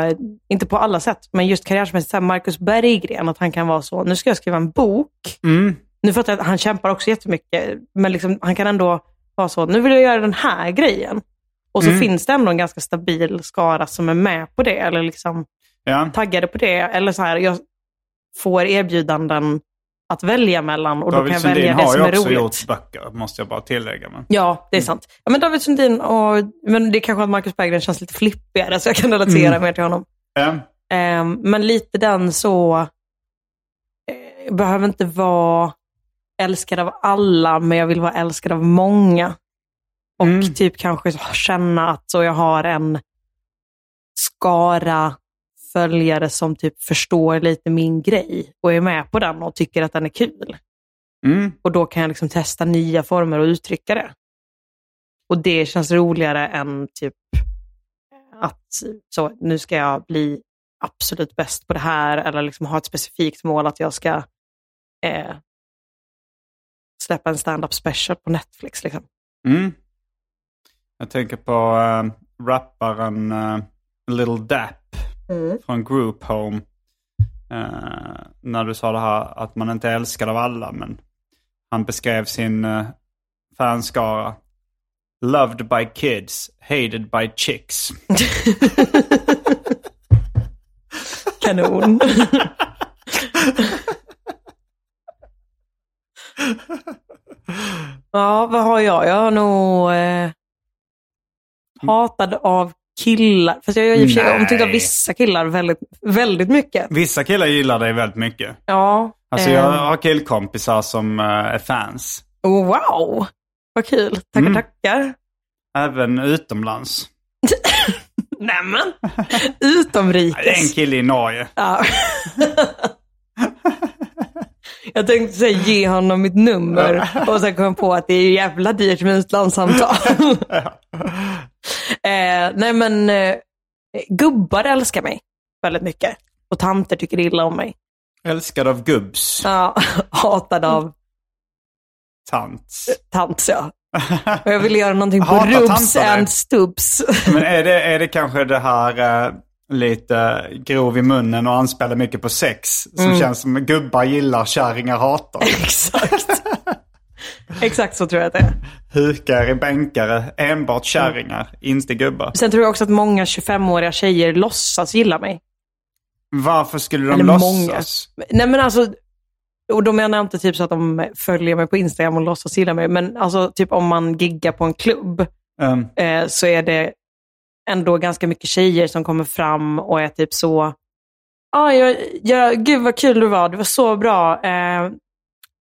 inte på alla sätt, men just så här Marcus Berggren, att han kan vara så, nu ska jag skriva en bok. Mm. Nu fattar jag att han kämpar också jättemycket, men liksom, han kan ändå vara så, nu vill jag göra den här grejen. Och så Mm. finns det ändå en ganska stabil skara som är med på det, eller liksom Ja. taggade på det. Eller så här, jag får erbjudanden att välja mellan och då kan David jag Sundin välja det har som ju är också roligt. gjort böcker, måste jag bara tillägga. Men. Ja, det är sant. Ja, men David Sundin och, men det är kanske att Marcus Berggren känns lite flippigare, så jag kan relatera Mm. mer till honom. Ja. Ehm, men lite den så, eh, behöver inte vara älskad av alla, men jag vill vara älskad av många. Och Mm. typ kanske känna att så jag har en skara följare som typ förstår lite min grej och är med på den och tycker att den är kul. Mm. Och då kan jag liksom testa nya former att uttrycka det. Och det känns roligare än typ att så, nu ska jag bli absolut bäst på det här eller liksom ha ett specifikt mål att jag ska eh, släppa en stand-up special på Netflix. Liksom. Mm. Jag tänker på uh, rapparen uh, Little Dap från Group Home. Eh, när du sa det här att man inte är älskad av alla. Men han beskrev sin uh, fanskara Loved by kids, hated by chicks. Kanon. ja, vad har jag? Jag har nog eh, hatad av killar. Fast jag har i och för sig omtyckt av vissa killar väldigt, väldigt mycket. Vissa killar gillar dig väldigt mycket. Ja. Alltså jag har killkompisar som eh, är fans. oh, wow, vad kul. Tackar, Mm. tackar. Även utomlands. Nämen, är en utomrikes. kille i Norge. Ja. Jag tänkte säga ge honom mitt nummer och sen kom jag på att det är jävla dyrt med utlandssamtal. eh, nej men eh, gubbar älskar mig väldigt mycket. Och tanter tycker illa om mig. Älskad av gubbs. Ja, hatad av Tant. tant ja. Och jag ville göra någonting på rubs tanter and stubs. Men är det, är det kanske det här eh, lite grov i munnen och anspelar mycket på sex? Som Mm. känns som gubbar gillar, kärringar hatar. Exakt. Exakt så tror jag att det är. Hukar i bänkare, enbart kärringar, inte gubbar. Sen tror jag också att många 25-åriga tjejer låtsas gilla mig. Varför skulle de Eller låtsas? Nej men alltså, och då menar jag inte typ så att de följer mig på Instagram och låtsas gilla mig, men alltså typ om man giggar på en klubb Um, eh, så är det ändå ganska mycket tjejer som kommer fram och är typ så, ah, jag, jag, gud vad kul du var, du var så bra. Eh,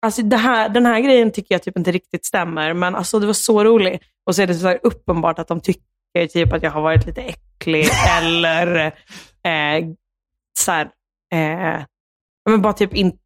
alltså det här, den här grejen tycker jag typ inte riktigt stämmer, men alltså du var så rolig. Och så är det så uppenbart att de tycker typ att jag har varit lite äcklig eller eh, så här, eh, men bara typ inte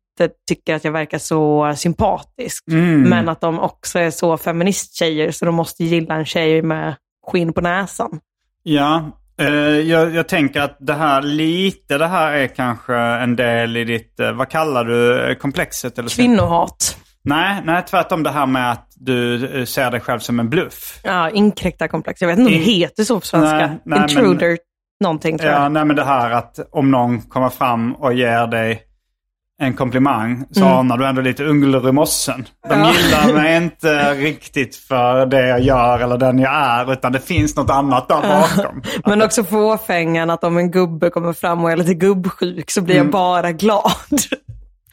tycker att jag verkar så sympatisk. mm. Men att de också är så feministtjejer så de måste gilla en tjej med skinn på näsan. Ja, eh, jag, jag tänker att det här lite, det här är kanske en del i ditt, eh, vad kallar du eh, komplexet? Eller? Kvinnohat. Nej, nej, tvärtom det här med att du eh, ser dig själv som en bluff. Ja, inkräktarkomplex. Jag vet inte om det In- heter så på svenska. Nej, nej, Intruder någonting tror Ja, jag. nej men det här att om någon kommer fram och ger dig en komplimang så anar du ändå lite ugglor i mossen. De Mm. Ja. gillar mig inte riktigt för det jag gör eller den jag är utan det finns något annat där bakom. Men också fåfängan att om en gubbe kommer fram och är lite gubbsjuk så blir Mm. jag bara glad.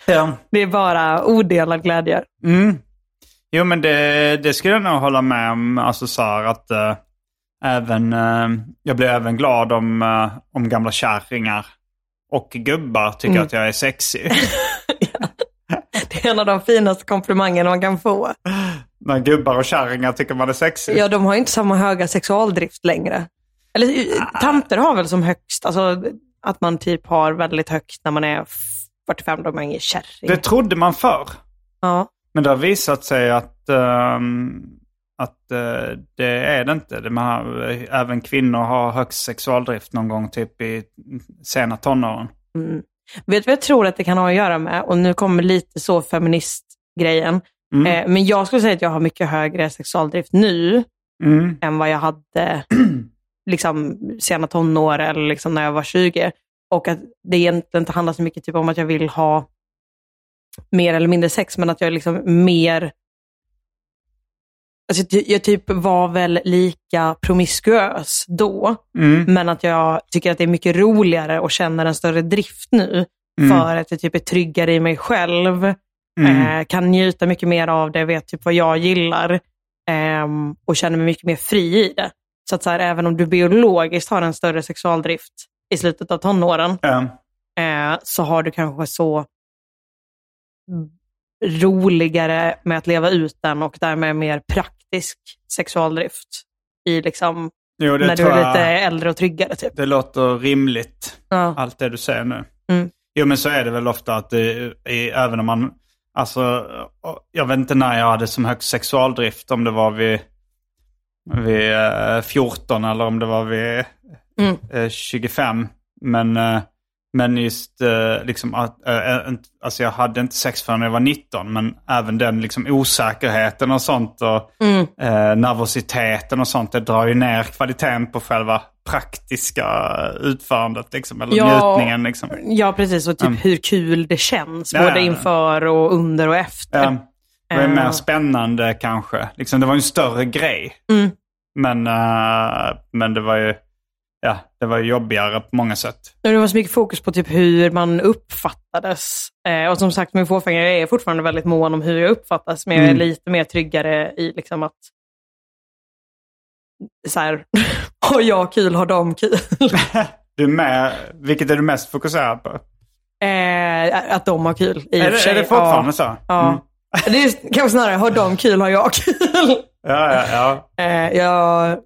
Ja. Det är bara odelad glädje. Mm. Jo men det, det skulle jag nog hålla med om. Alltså så här att eh, även, eh, jag blir även glad om, eh, om gamla kärringar och gubbar tycker Mm. att jag är sexig. Det är en av de finaste komplimangerna man kan få. När gubbar och kärringar tycker man är sexig. Ja, de har inte samma höga sexualdrift längre. Eller Ah. tanter har väl som högst, alltså att man typ har väldigt högt när man är 45, då man är kärring. Det trodde man förr. Ja. Men det har visat sig att, ehm, att eh, det är det inte. Det man har, även kvinnor har högst sexualdrift någon gång typ i sena tonåren. Vet du vad jag tror att det kan ha att göra med? Och nu kommer lite så feministgrejen. Mm. Eh, men jag skulle säga att jag har mycket högre sexualdrift nu Mm. än vad jag hade liksom, sena tonår eller liksom när jag var 20. Och att det egentligen inte handlar så mycket typ om att jag vill ha mer eller mindre sex, men att jag är liksom mer... Alltså, jag, typ var väl lika promiskuös då, Mm. men att jag tycker att det är mycket roligare och känner en större drift nu. För att jag typ är tryggare i mig själv, eh, kan njuta mycket mer av det, vet typ vad jag gillar ehm, och känner mig mycket mer fri i det. Så att så här, även om du biologiskt har en större sexualdrift i slutet av tonåren, eh, så har du kanske så roligare med att leva ut den och därmed mer praktisk sexualdrift i liksom, Jo, när du är jag- lite äldre och tryggare. Typ. Det låter rimligt, Ja. allt det du säger nu. Mm. Jo, men så är det väl ofta att det är, även om man, alltså, jag vet inte när jag hade som högst sexualdrift, om det var vid, vid eh, 14 eller om det var vid Mm. eh, 25. Men, eh, men just eh, liksom att, eh, eh, alltså jag hade inte sex förrän jag var 19, men även den liksom osäkerheten och sånt och Mm. eh, nervositeten och sånt, det drar ju ner kvaliteten på själva praktiska utförandet liksom, eller Ja. njutningen liksom. Ja, precis. Och typ Mm. hur kul det känns, Ja, både inför och under och efter. Ja, det var ju Eh. mer spännande kanske. Liksom, det var ju en större grej. Mm. Men, eh, men det var ju ja, det var jobbigare på många sätt. Det var så mycket fokus på typ hur man uppfattades. Eh, och som sagt, min fåfänga jag är fortfarande väldigt mån om hur jag uppfattas, men jag är Mm. lite mer tryggare i liksom att så här, har jag kul, har de kul. Du med, vilket är du mest fokuserad på? Eh, att de har kul. I Är och det, sig. är det fortfarande ja. så? Ja. Mm. Det är kanske snarare, har de kul, har jag kul. Ja, ja, ja. Eh, jag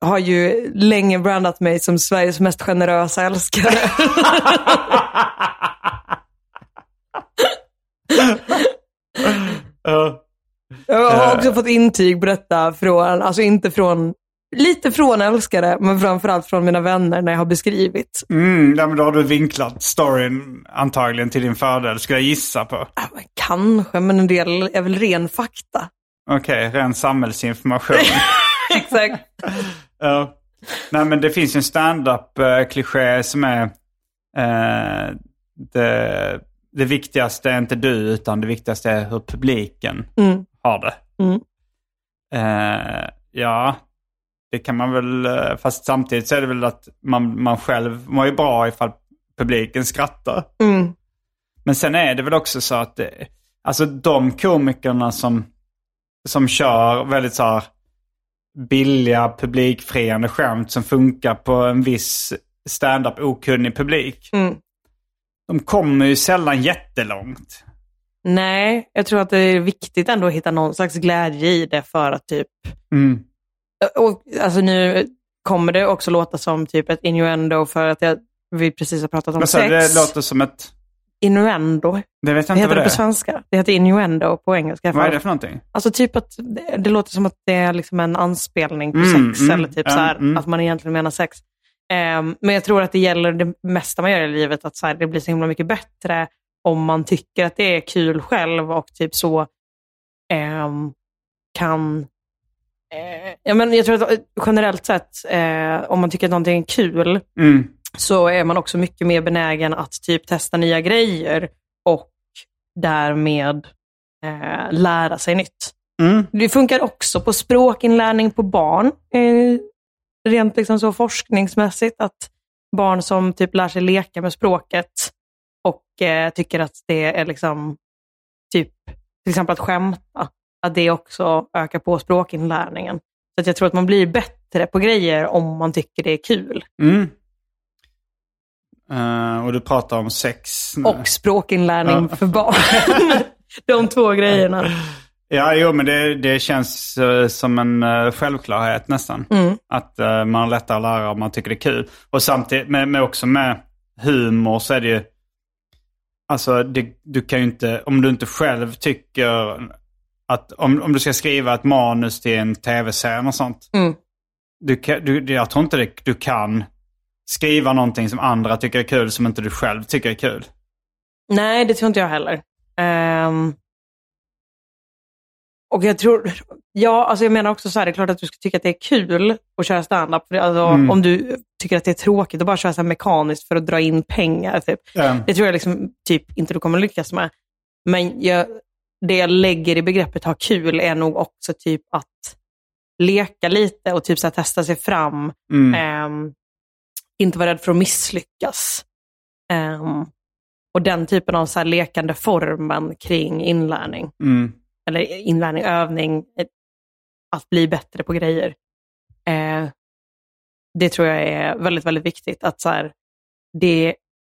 har ju länge brandat mig som Sveriges mest generösa älskare. Ja. Jag har Eh. också fått intyg på detta från, alltså inte från, lite från älskare, men framförallt från mina vänner när jag har beskrivit. Mm, ja, men då har du vinklat storyn antagligen till din fördel, skulle jag gissa på. Ja, men Kanske, men en del är väl ren fakta. Okej, ren samhällsinformation. Exakt. Ja. Nej, men det finns ju en stand-up-kliché som är eh, det, det viktigaste är inte du, utan det viktigaste är hur publiken Mm. har det. Mm. Eh, ja, det kan man väl, eh, fast samtidigt så är det väl att man, man själv mår ju bra ifall publiken skrattar. Mm. Men sen är det väl också så att alltså de komikerna som, som kör väldigt så här billiga publikfriande skämt som funkar på en viss stand-up okunnig publik. Mm. De kommer ju sällan jättelångt. Nej, jag tror att det är viktigt ändå att hitta någon slags glädje i det för att typ Mm. Och, alltså nu kommer det också låta som typ ett innuendo för att jag, vi precis har pratat om Men så, sex. det låter som ett... Innuendo, Det vet jag det inte heter vad det det på är. svenska. Det heter innuendo på engelska. Vad är det för någonting? Alltså typ att det, det låter som att det är liksom en anspelning på Mm, sex mm, eller typ så här, mm. att man egentligen menar sex. Ehm, men jag tror att det gäller det mesta man gör i livet, att så här, det blir så himla mycket bättre om man tycker att det är kul själv och typ så ehm, kan... Eh, ja, men jag tror att generellt sett, eh, om man tycker att någonting är kul, Mm. Så är man också mycket mer benägen att typ testa nya grejer och därmed eh, lära sig nytt. Mm. Det funkar också på språkinlärning på barn. Eh, rent liksom så forskningsmässigt. Att barn som typ lär sig leka med språket och eh, tycker att det är liksom typ till exempel att skämta. Att det också ökar på språkinlärningen. Så att jag tror att man blir bättre på grejer om man tycker det är kul. Mm. Eh, och du pratar om sex. Och språkinlärning för barn. De två grejerna. Ja, jo, men det, det känns eh, som en uh, självklarhet nästan. Mm. Att eh, man lättare lära om man tycker det är kul. Och samtidigt, med, med också med humor så är det ju... Alltså, det, du kan ju inte, om du inte själv tycker att, om, om du ska skriva ett manus till en tv-serie och sånt. Mm. Du, kan- du, jag tror inte det, du kan skriva någonting som andra tycker är kul som inte du själv tycker är kul. Nej, det tror inte jag heller. Ehm, och jag tror, ja, alltså jag menar också så här, det är klart att du ska tycka att det är kul att köra standup. För Alltså, Mm. Om du tycker att det är tråkigt att bara köra så här mekaniskt för att dra in pengar. Typ. Ja. Det tror jag liksom, typ inte du kommer lyckas med. Men jag, det jag lägger i begreppet ha kul är nog också typ att leka lite och typ så testa sig fram. Mm. Ehm, inte vara rädd för att misslyckas. Ehm, och den typen av så lekande formen kring inlärning. Mm. Eller inlärning, övning, att bli bättre på grejer. Eh, det tror jag är väldigt, väldigt viktigt. Att så här, det,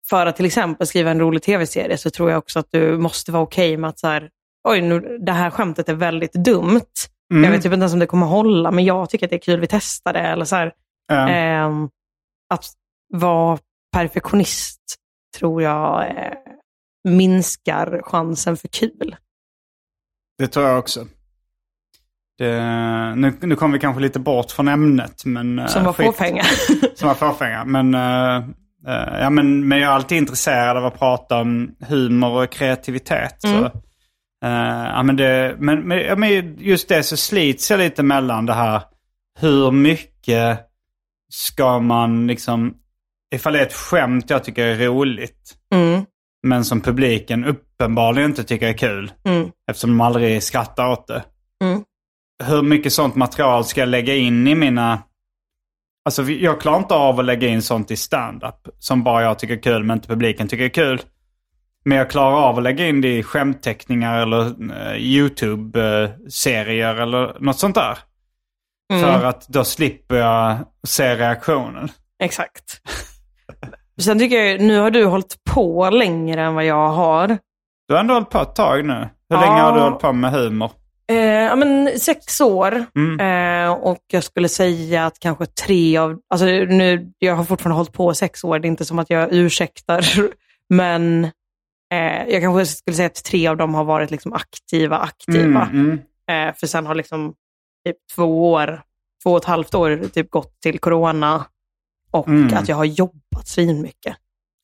för att till exempel skriva en rolig tv-serie så tror jag också att du måste vara okej med att så här, oj, nu, det här skämtet är väldigt dumt. Mm. Jag vet typ inte ens om det kommer hålla, men jag tycker att det är kul, vi testar det. Eller så här, Ja. Ehm, att vara perfektionist tror jag eh, minskar chansen för kul. Det tror jag också. Det, nu, nu kommer vi kanske lite bort från ämnet. Men, eh, Som var skit- fåfänga. Som var fåfänga. Men, eh, ja, men, men jag är alltid intresserad av att prata om humor och kreativitet. Så, Mm. eh, ja, men, det, men, men, ja, men just det så slits jag lite mellan det här. Hur mycket ska man liksom... Ifall det är ett skämt jag tycker är roligt. Mm, Men som publiken uppenbarligen inte tycker är kul. mm, Eftersom de aldrig skrattar åt det. mm. hur mycket sånt material ska jag lägga in i mina... Alltså jag klarar inte av att lägga in sånt i stand-up som bara jag tycker är kul men inte publiken tycker är kul. Men jag klarar av att lägga in det i skämtteckningar eller uh, YouTube-serier eller något sånt där. Mm. För att då slipper jag se reaktionen. Exakt. Sen tycker jag, nu har du hållit på längre än vad jag har. Du har ändå hållit på ett tag nu. Hur Ja. länge har du hållit på med humor? Eh, ja, men sex år. Mm. Eh, och jag skulle säga att kanske tre av... Alltså nu, jag har fortfarande hållit på sex år. Det är inte som att jag ursäktar. Men eh, jag kanske skulle säga att tre av dem har varit liksom aktiva, aktiva. Mm, Eh, för sen har liksom typ två år, två och ett halvt år typ gått till corona. Och Mm. att jag har jobbat svinmycket.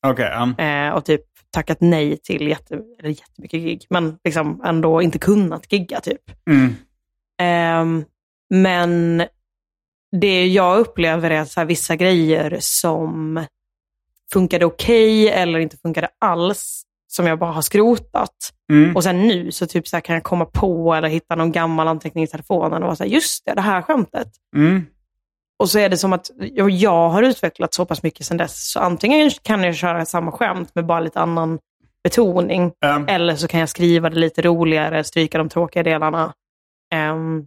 Okej, ja. Eh, och typ tackat nej till jätte, eller jättemycket gig. Men liksom ändå inte kunnat gigga typ. Mm. Ehm, men det jag upplever är att så här, vissa grejer som funkade okej eller inte funkade alls, som jag bara har skrotat. Mm. Och sen nu så typ så kan jag komma på eller hitta någon gammal anteckning i telefonen och vara så här, just det, det här skämtet. Mm. Och så är det som att jag, har utvecklat så pass mycket sedan dess. Så antingen kan jag köra samma skämt med bara lite annan betoning. Ehm, Eller så kan jag skriva det lite roligare, stryka de tråkiga delarna. Ehm,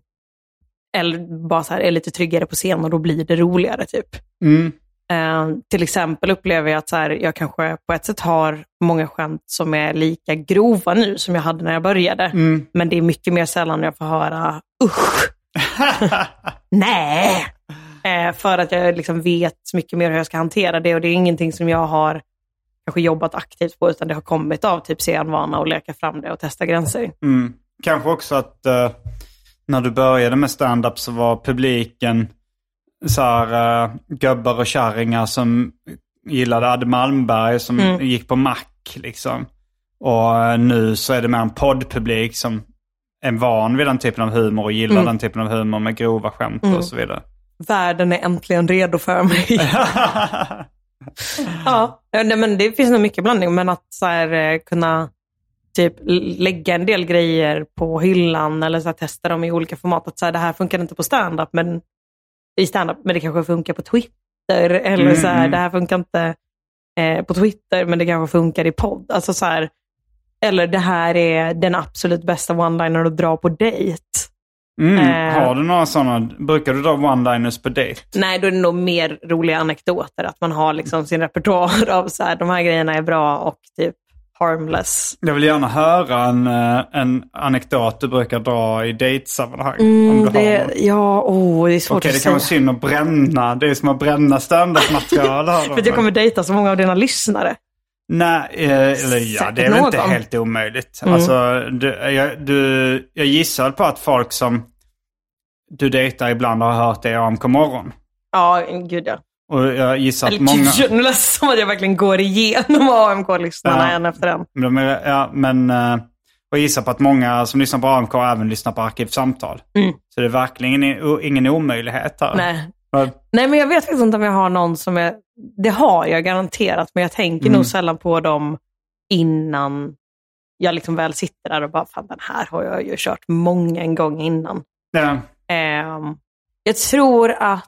eller bara så här, är lite tryggare på scen och då blir det roligare. typ. Ehm, till exempel upplever jag att så här, jag kanske på ett sätt har många skämt som är lika grova nu som jag hade när jag började. Mm. Men det är mycket mer sällan jag får höra usch, nej. Eh, för att jag liksom vet mycket mer hur jag ska hantera det och det är ingenting som jag har kanske jobbat aktivt på utan det har kommit av typ scenvana och leka fram det och testa gränser. Mm. Kanske också att eh, när du började med stand-up så var publiken så här uh, gubbar och kärringar som gillade Adde Malmberg som Mm. gick på mack liksom. Och eh, nu så är det mer en poddpublik som är van vid den typen av humor och gillar Mm. den typen av humor med grova skämt och så vidare. Världen är äntligen redo för mig. ja, nej, men det finns nog mycket blandning, men att så här, eh, kunna typ lägga en del grejer på hyllan eller så här, testa dem i olika format. Att så här, det här funkar inte på stand-up, men i stand-up, men det kanske funkar på Twitter. Eller Mm, så här, mm. det här funkar inte eh, på Twitter, men det kanske funkar i podd. Alltså så här, eller det här är den absolut bästa one-liner att dra på dejt. Mm. Eh. Har du några sådana, brukar du dra one-liners på dejt? Nej, då är det nog mer roliga anekdoter. Att man har liksom sin repertoar av så här, de här grejerna är bra och typ harmless. Jag vill gärna höra en, eh, en anekdot du brukar dra i dejtsammanhang. om Mm, det, ja, oh, det är svårt Okej, att det kan säga. vara synd att bränna. Det är som att bränna standardmaterial. För jag kommer dejta så många av dina lyssnare. Nej, eh, eller ja, det är väl inte helt omöjligt. Mm. Alltså, du, jag, du, jag gissar på att folk som du dejtar ibland har hört det i AMK morgon. Ja, gud ja. Och jag gissar att Eller många... gud, nu lät det som att jag verkligen går igenom AMK-lyssnarna Ja. en efter en. Ja, men... eh, Och jag gissar på att många som lyssnar på AMK även lyssnar på Arkivsamtal. Mm. Så det är verkligen ingen, ingen omöjlighet här. Nej. Men- Nej, men jag vet faktiskt inte om jag har någon som är... Det har jag garanterat, men jag tänker Mm. nog sällan på dem innan jag liksom väl sitter där och bara, fan den här har jag ju kört många en gång innan. Ja. Ehm, jag tror att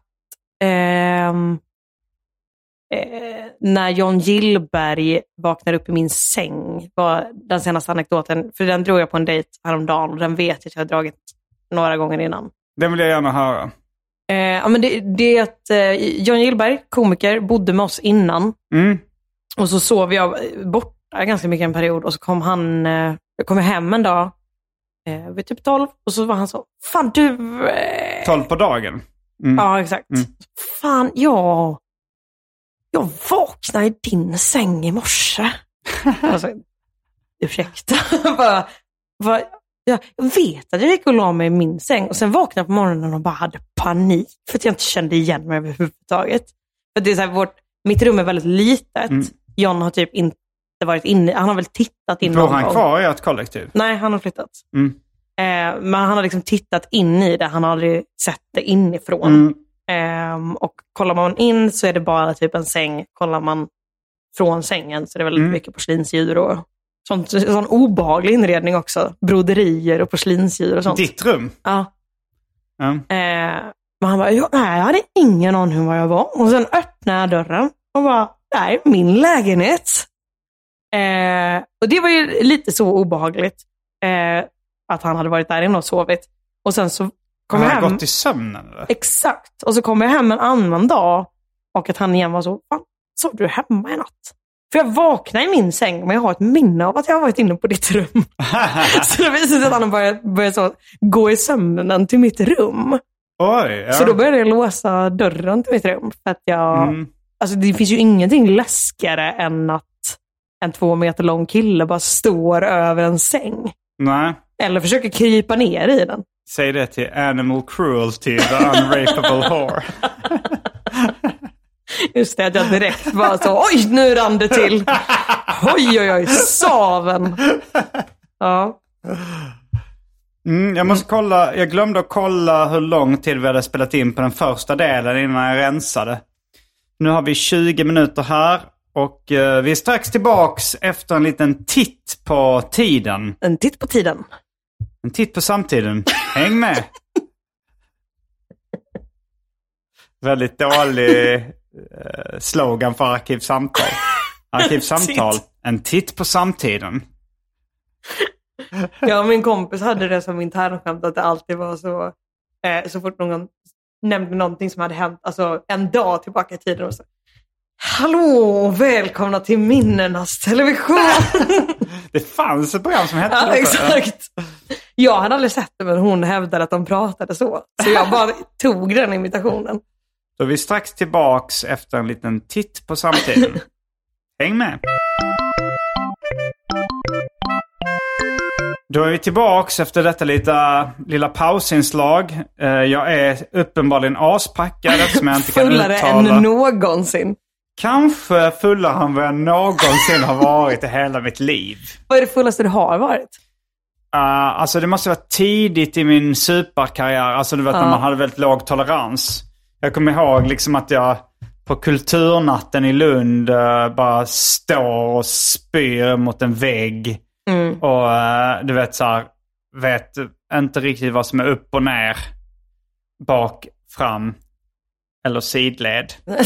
ehm, eh, när John Gillberg vaknar upp i min säng var den senaste anekdoten, för den drog jag på en dejt häromdagen och den vet jag att jag har dragit några gånger innan. Den vill jag gärna höra. Eh, ja, men det, det är att eh, John Gillberg, komiker, bodde med oss innan. Mm. Och så sov jag borta ganska mycket en period och så kom han, eh, jag kom hem en dag eh, vid typ 12 och så var han så, fan du... Eh, 12 på dagen. Mm. Ja, exakt. Mm. Fan, jag, jag vaknade i din säng i morse. alltså, ursäkta. bara, bara, jag, vet att jag gick och la mig i min säng och sen vaknade jag på morgonen och bara hade panik för att jag inte kände igen mig överhuvudtaget. För det är så här, vårt, mitt rum är väldigt litet. Mm. John har typ inte varit inne, han har väl tittat in Bor någon han gång. kvar i ert kollektiv? Nej, han har flyttat. Mm. Eh, men han har liksom tittat in i det, han har aldrig sett det inifrån. Mm. Ehm, och kollar man in så är det bara typ en säng. Kollar man från sängen så är det väldigt Mm. mycket porslinsdjur och sånt, sån obehaglig inredning också. Broderier och porslinsdjur och sånt. Ditt rum? Ja. Ja. Eh, men han bara, "Ja, nej, jag hade ingen aning om var jag var. Och sen öppnade jag dörren och bara, nej, min lägenhet. Eh, och det var ju lite så obehagligt. Eh, att han hade varit där inne och sovit. Och sen så kom Han hade hem. gått i sömnen eller? Exakt. Och så kom jag hem en annan dag och att han igen var så, fan, sov du hemma i natt? För jag vaknade i min säng, men jag har ett minne av att jag har varit inne på ditt rum. så det visade sig att han började, började så, gå i sömnen till mitt rum. Oj, ja. Så då började jag låsa dörren till mitt rum. För att jag, Mm. alltså det finns ju ingenting läskigare än att en två meter lång kille bara står över en säng. Nej, Eller försöker krypa ner i den. Säg det till Animal Cruelty, the unrapeable whore. Just det, att jag direkt bara så, oj nu rann det till. Oj, oj, oj, saven. Ja. Mm, jag måste kolla, jag glömde att kolla hur lång tid vi hade spelat in på den första delen innan jag rensade. Nu har vi 20 minuter här och eh, vi är strax tillbaks efter en liten titt på tiden. En titt på tiden. En titt på samtiden. Häng med! Väldigt dålig eh, slogan för Arkivsamtal. Arkivsamtal, en titt på samtiden. Jag och min kompis hade det som internskämt att det alltid var så, eh, så fort någon nämnde någonting som hade hänt, alltså en dag tillbaka i tiden. Och så, Hallå, välkomna till minnenas television. Det fanns ett program som hette ja, exakt. Jag hade aldrig sett det, men hon hävdade att de pratade så. Så jag bara tog den imitationen. Då är vi strax tillbaks efter en liten titt på samtiden. Häng med! Då är vi tillbaks efter detta lilla, lilla pausinslag. Eh, Jag är uppenbarligen aspackad eftersom jag inte kan Fullare uttala. än någonsin. Kanske fullare än vad jag någonsin har varit i hela mitt liv. Vad är det fullaste du har varit? Uh, alltså det måste vara tidigt i min superkarriär. Alltså du vet när man hade väldigt låg tolerans. Jag kommer ihåg liksom att jag på kulturnatten i Lund eh, bara står och spyr mot en vägg. Och eh, du vet så här, vet inte riktigt vad som är upp och ner. Bak, fram eller sidled.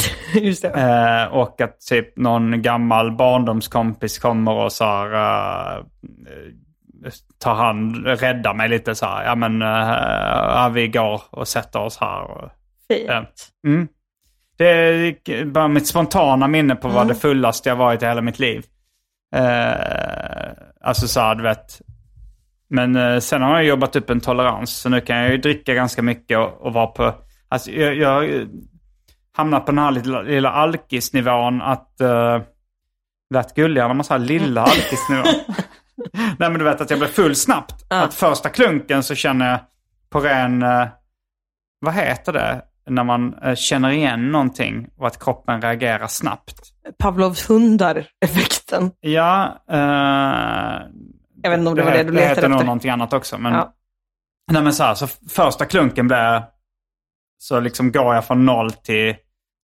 Eh, och att typ någon gammal barndomskompis kommer och så här, eh, tar hand, räddar mig lite så här. Ja men, ja, vi går och sätter oss här. Fint. ja. mm. Det är bara mitt spontana minne på vad det fullaste jag varit i hela mitt liv. Alltså så här, du vet. Men sen har jag jobbat upp en tolerans. Så nu kan jag ju dricka ganska mycket och, och vara på... Alltså jag, jag hamnat på den här lilla, lilla alkisnivån att... Uh, lät gulligare när man sa lilla alkisnivån. Nej men du vet att jag blir full snabbt. Att första klunken så känner jag på ren... eh, vad heter det? När man eh, känner igen någonting och att kroppen reagerar snabbt. Pavlovs hundar-effekten. Ja, eh, Jag vet inte om det var det du det letade heter nog efter. någonting annat också. Men, Ja. nej, men så, här, så första klunken blir, så liksom går jag från noll till,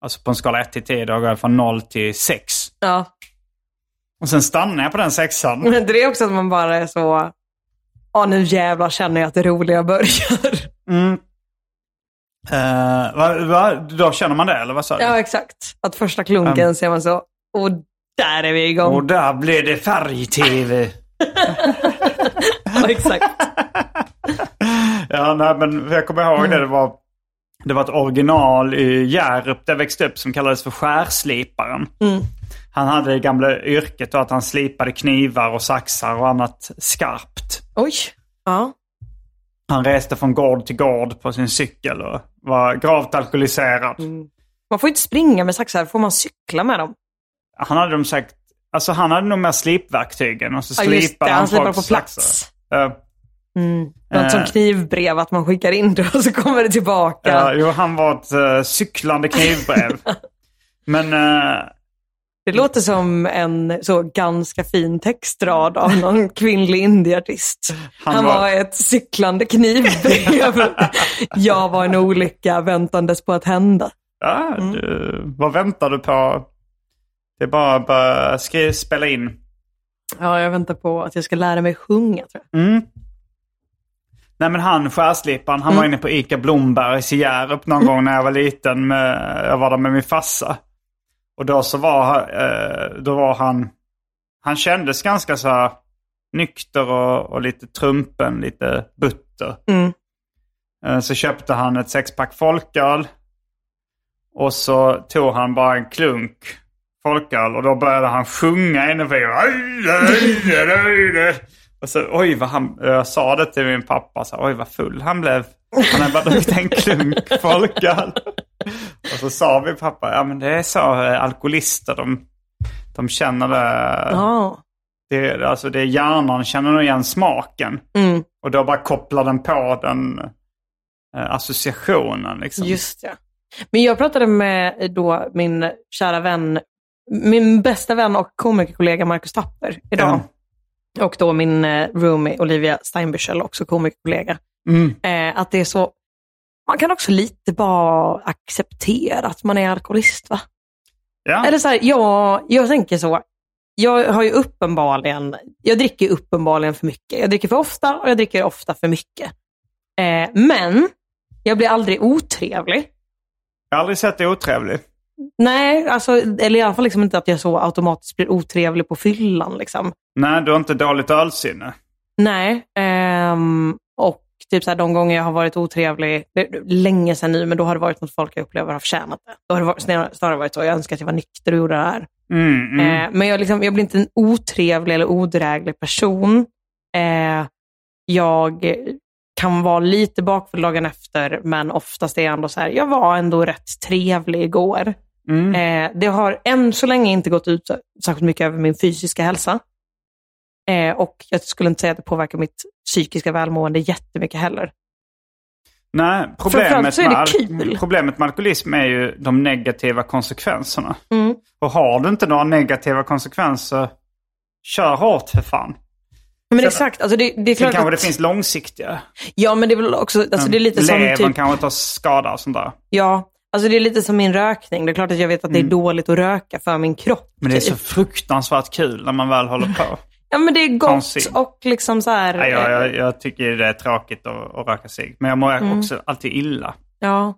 alltså på en skala 1 till 10, då går jag från noll till 6. Ja. Och sen stannar jag på den sexan. Men det är också att man bara är så, ja nu jävlar känner jag att det roliga börjar. Eh, va, va, då känner man det, eller vad sa du? Ja, exakt. Att första klunken ser man så, och där är vi igång. Och där blir det färg-tv. Ja, exakt. Ja, nej, men jag kommer ihåg det. Det var, det var ett original i Hjärup där jag växte upp som kallades för skärsliparen. Han hade det gamla yrket att han slipade knivar och saxar och annat skarpt. Oj. Ja. Han reste från gård till gård på sin cykel och var gravt alkoholiserad. Man får inte springa med saxar, får man cykla med dem? Han hade de sagt, alltså han hade nog mer slipverktygen och så Ja, slipade Han slipar folks på plats. saxar. Ja. Något som Eh. knivbrev, att man skickar in det och så kommer det tillbaka. Ja, jo, han var ett uh, cyklande knivbrev. Men eh, Det låter som en så ganska fin textrad av någon kvinnlig indieartist. Han Han, var- var... ett cyklande knivbrev. Jag var en olycka väntandes på att hända. Ja, du, vad väntar du på? Det är bara att börja spela in. Ja, jag väntar på att jag ska lära mig sjunga tror jag. Mm. Nej men han skärsliparen, han var inne på ICA Blombergs i Hjärup någon gång när jag var liten. Med, jag var där med min farsa. Och då så var, eh, då var han, han kändes ganska så här nykter och, och lite trumpen, lite butter. Mm. Eh, Så köpte han ett sexpack folköl. Och så tog han bara en klunk folköl och då började han sjunga inne på och så, oj vad han, jag sa det till min pappa, så, oj vad full han blev. Han hade bara druckit en klunk folköl. Och så sa min pappa, ja men det är så eh, alkoholister, de, de känner det. Ja. det. Alltså det är hjärnan känner igen smaken. Mm. Och då bara kopplar den på den eh, associationen liksom. Just ja. Men jag pratade med då min kära vän, min bästa vän och komikerkollega Marcus Tapper idag. Och då min eh, roomie Olivia Steinbüchel, också komikerkollega. Mm. Eh, att det är så, man kan också lite bara acceptera att man är alkoholist va? Ja. Eller så här, jag, jag tänker så, jag har ju uppenbarligen, jag dricker uppenbarligen för mycket. Jag dricker för ofta och jag dricker ofta för mycket. Eh, men jag blir aldrig otrevlig. Jag har aldrig sett dig otrevlig. Nej, alltså, eller i alla fall liksom inte att jag så automatiskt blir otrevlig på fyllan. Liksom. Nej, du har inte dåligt ölsinne. Nej, ehm, och typ så här, de gånger jag har varit otrevlig, det är länge sedan nu, men då har det varit något folk jag upplever har förtjänat det. Då har det varit, snarare- snarare varit så, jag önskar att jag var nykter och gjorde det här. Mm, mm. Eh, men jag, liksom, jag blir inte en otrevlig eller odräglig person. Eh, jag kan vara lite bakfull dagen efter, men oftast är jag ändå så här, jag var ändå rätt trevlig igår. Mm. Eh, det har än så länge inte gått ut särskilt mycket över min fysiska hälsa. Eh, och jag skulle inte säga att det påverkar mitt psykiska välmående jättemycket heller. Nej, problemet med, problemet med alkoholism är ju de negativa konsekvenserna. Mm. Och har du inte några negativa konsekvenser, kör hårt för fan. Men Sen- exakt, alltså det, det är klart kanske att, det finns långsiktiga. Ja, men det är väl också, alltså det är lite som Levern typ, kanske tar skada och sånt där. ja, alltså det är lite som min rökning. Det är klart att jag vet att det är dåligt att röka för min kropp. Mm. Men det är så typ. fruktansvärt kul när man väl håller på. Ja, men det är gott och liksom så här. Nej, jag, eh, jag, jag tycker det är tråkigt att, att röka cigg. Men jag mår Mm. också alltid illa. Ja.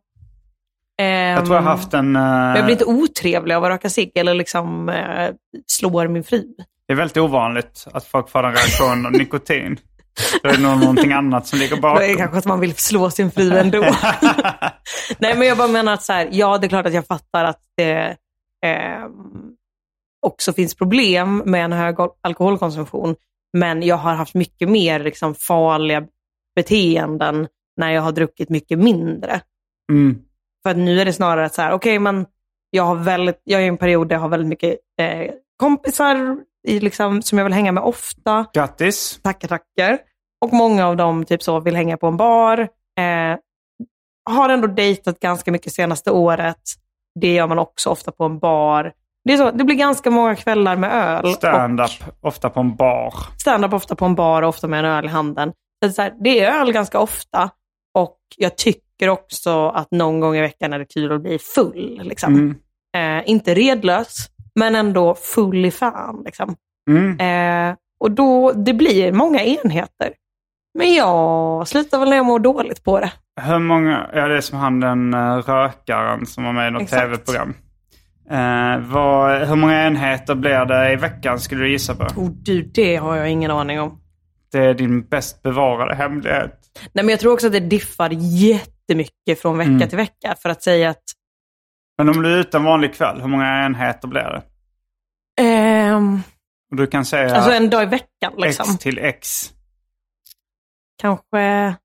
Jag tror jag har haft en... eh, Men jag blir inte otrevlig av att röka cigg eller liksom eh, slår min fru. Det är väldigt ovanligt att folk får en reaktion av nikotin. Då är det nog någonting annat som ligger bakom. är det kanske att man vill slå sin fru ändå. Nej, men jag bara menar att så här, ja, det är klart att jag fattar att det eh, också finns problem med en hög al- alkoholkonsumtion. Men jag har haft mycket mer liksom, farliga beteenden när jag har druckit mycket mindre. Mm. För att nu är det snarare att så här, okej, men jag, har väldigt, jag är i en period där jag har väldigt mycket eh, kompisar i, liksom, som jag vill hänga med ofta. Grattis. Tackar, tackar. Och många av dem typ så vill hänga på en bar. Eh, har ändå dejtat ganska mycket senaste året. Det gör man också ofta på en bar. Det, är så, det blir ganska många kvällar med öl. Stand-up, ofta på en bar. Stand-up ofta på en bar och ofta med en öl i handen. Så det, är här, det är öl ganska ofta. Och jag tycker också att någon gång i veckan är det kul att bli full. Liksom. Mm. Eh, inte redlös, men ändå full i fan. Liksom. Mm. Eh, och då, det blir många enheter. Men jag slutar väl när jag mår dåligt på det. Hur många, ja det är som han den uh, rökaren som var med i något tv-program. Eh, vad, hur många enheter blir det i veckan skulle du gissa på? Oh, du, det har jag ingen aning om. Det är din bäst bevarade hemlighet. Nej, men jag tror också att det diffar jättemycket från vecka Mm. till vecka. För att säga att Men om du är ute en vanlig kväll, hur många enheter blir det? ehm, Och du kan säga alltså en dag i veckan. Liksom. X till X. Kanske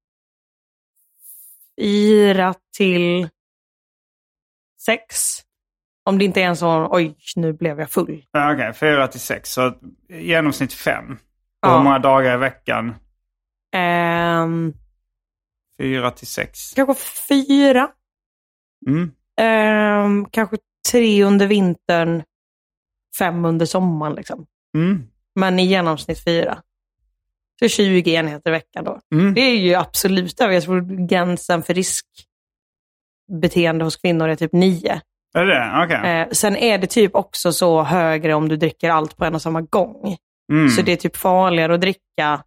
fyra till sex. Om det inte är en sån, oj, nu blev jag full. Okej, fyra till sex. Så i genomsnitt fem. Ja. hur många dagar i veckan? Ehm, Fyra till sex. kanske fyra. Mm. Ehm, kanske tre under vintern, fem under sommaren. Liksom. Mm. Men i genomsnitt fyra. Så 20 enheter i veckan då. Mm. Det är ju absolut över. Jag tror gränsen för riskbeteende hos kvinnor är typ nio. Är det? Okej. Eh, sen är det typ också så högre om du dricker allt på en och samma gång. Mm. Så det är typ farligare att dricka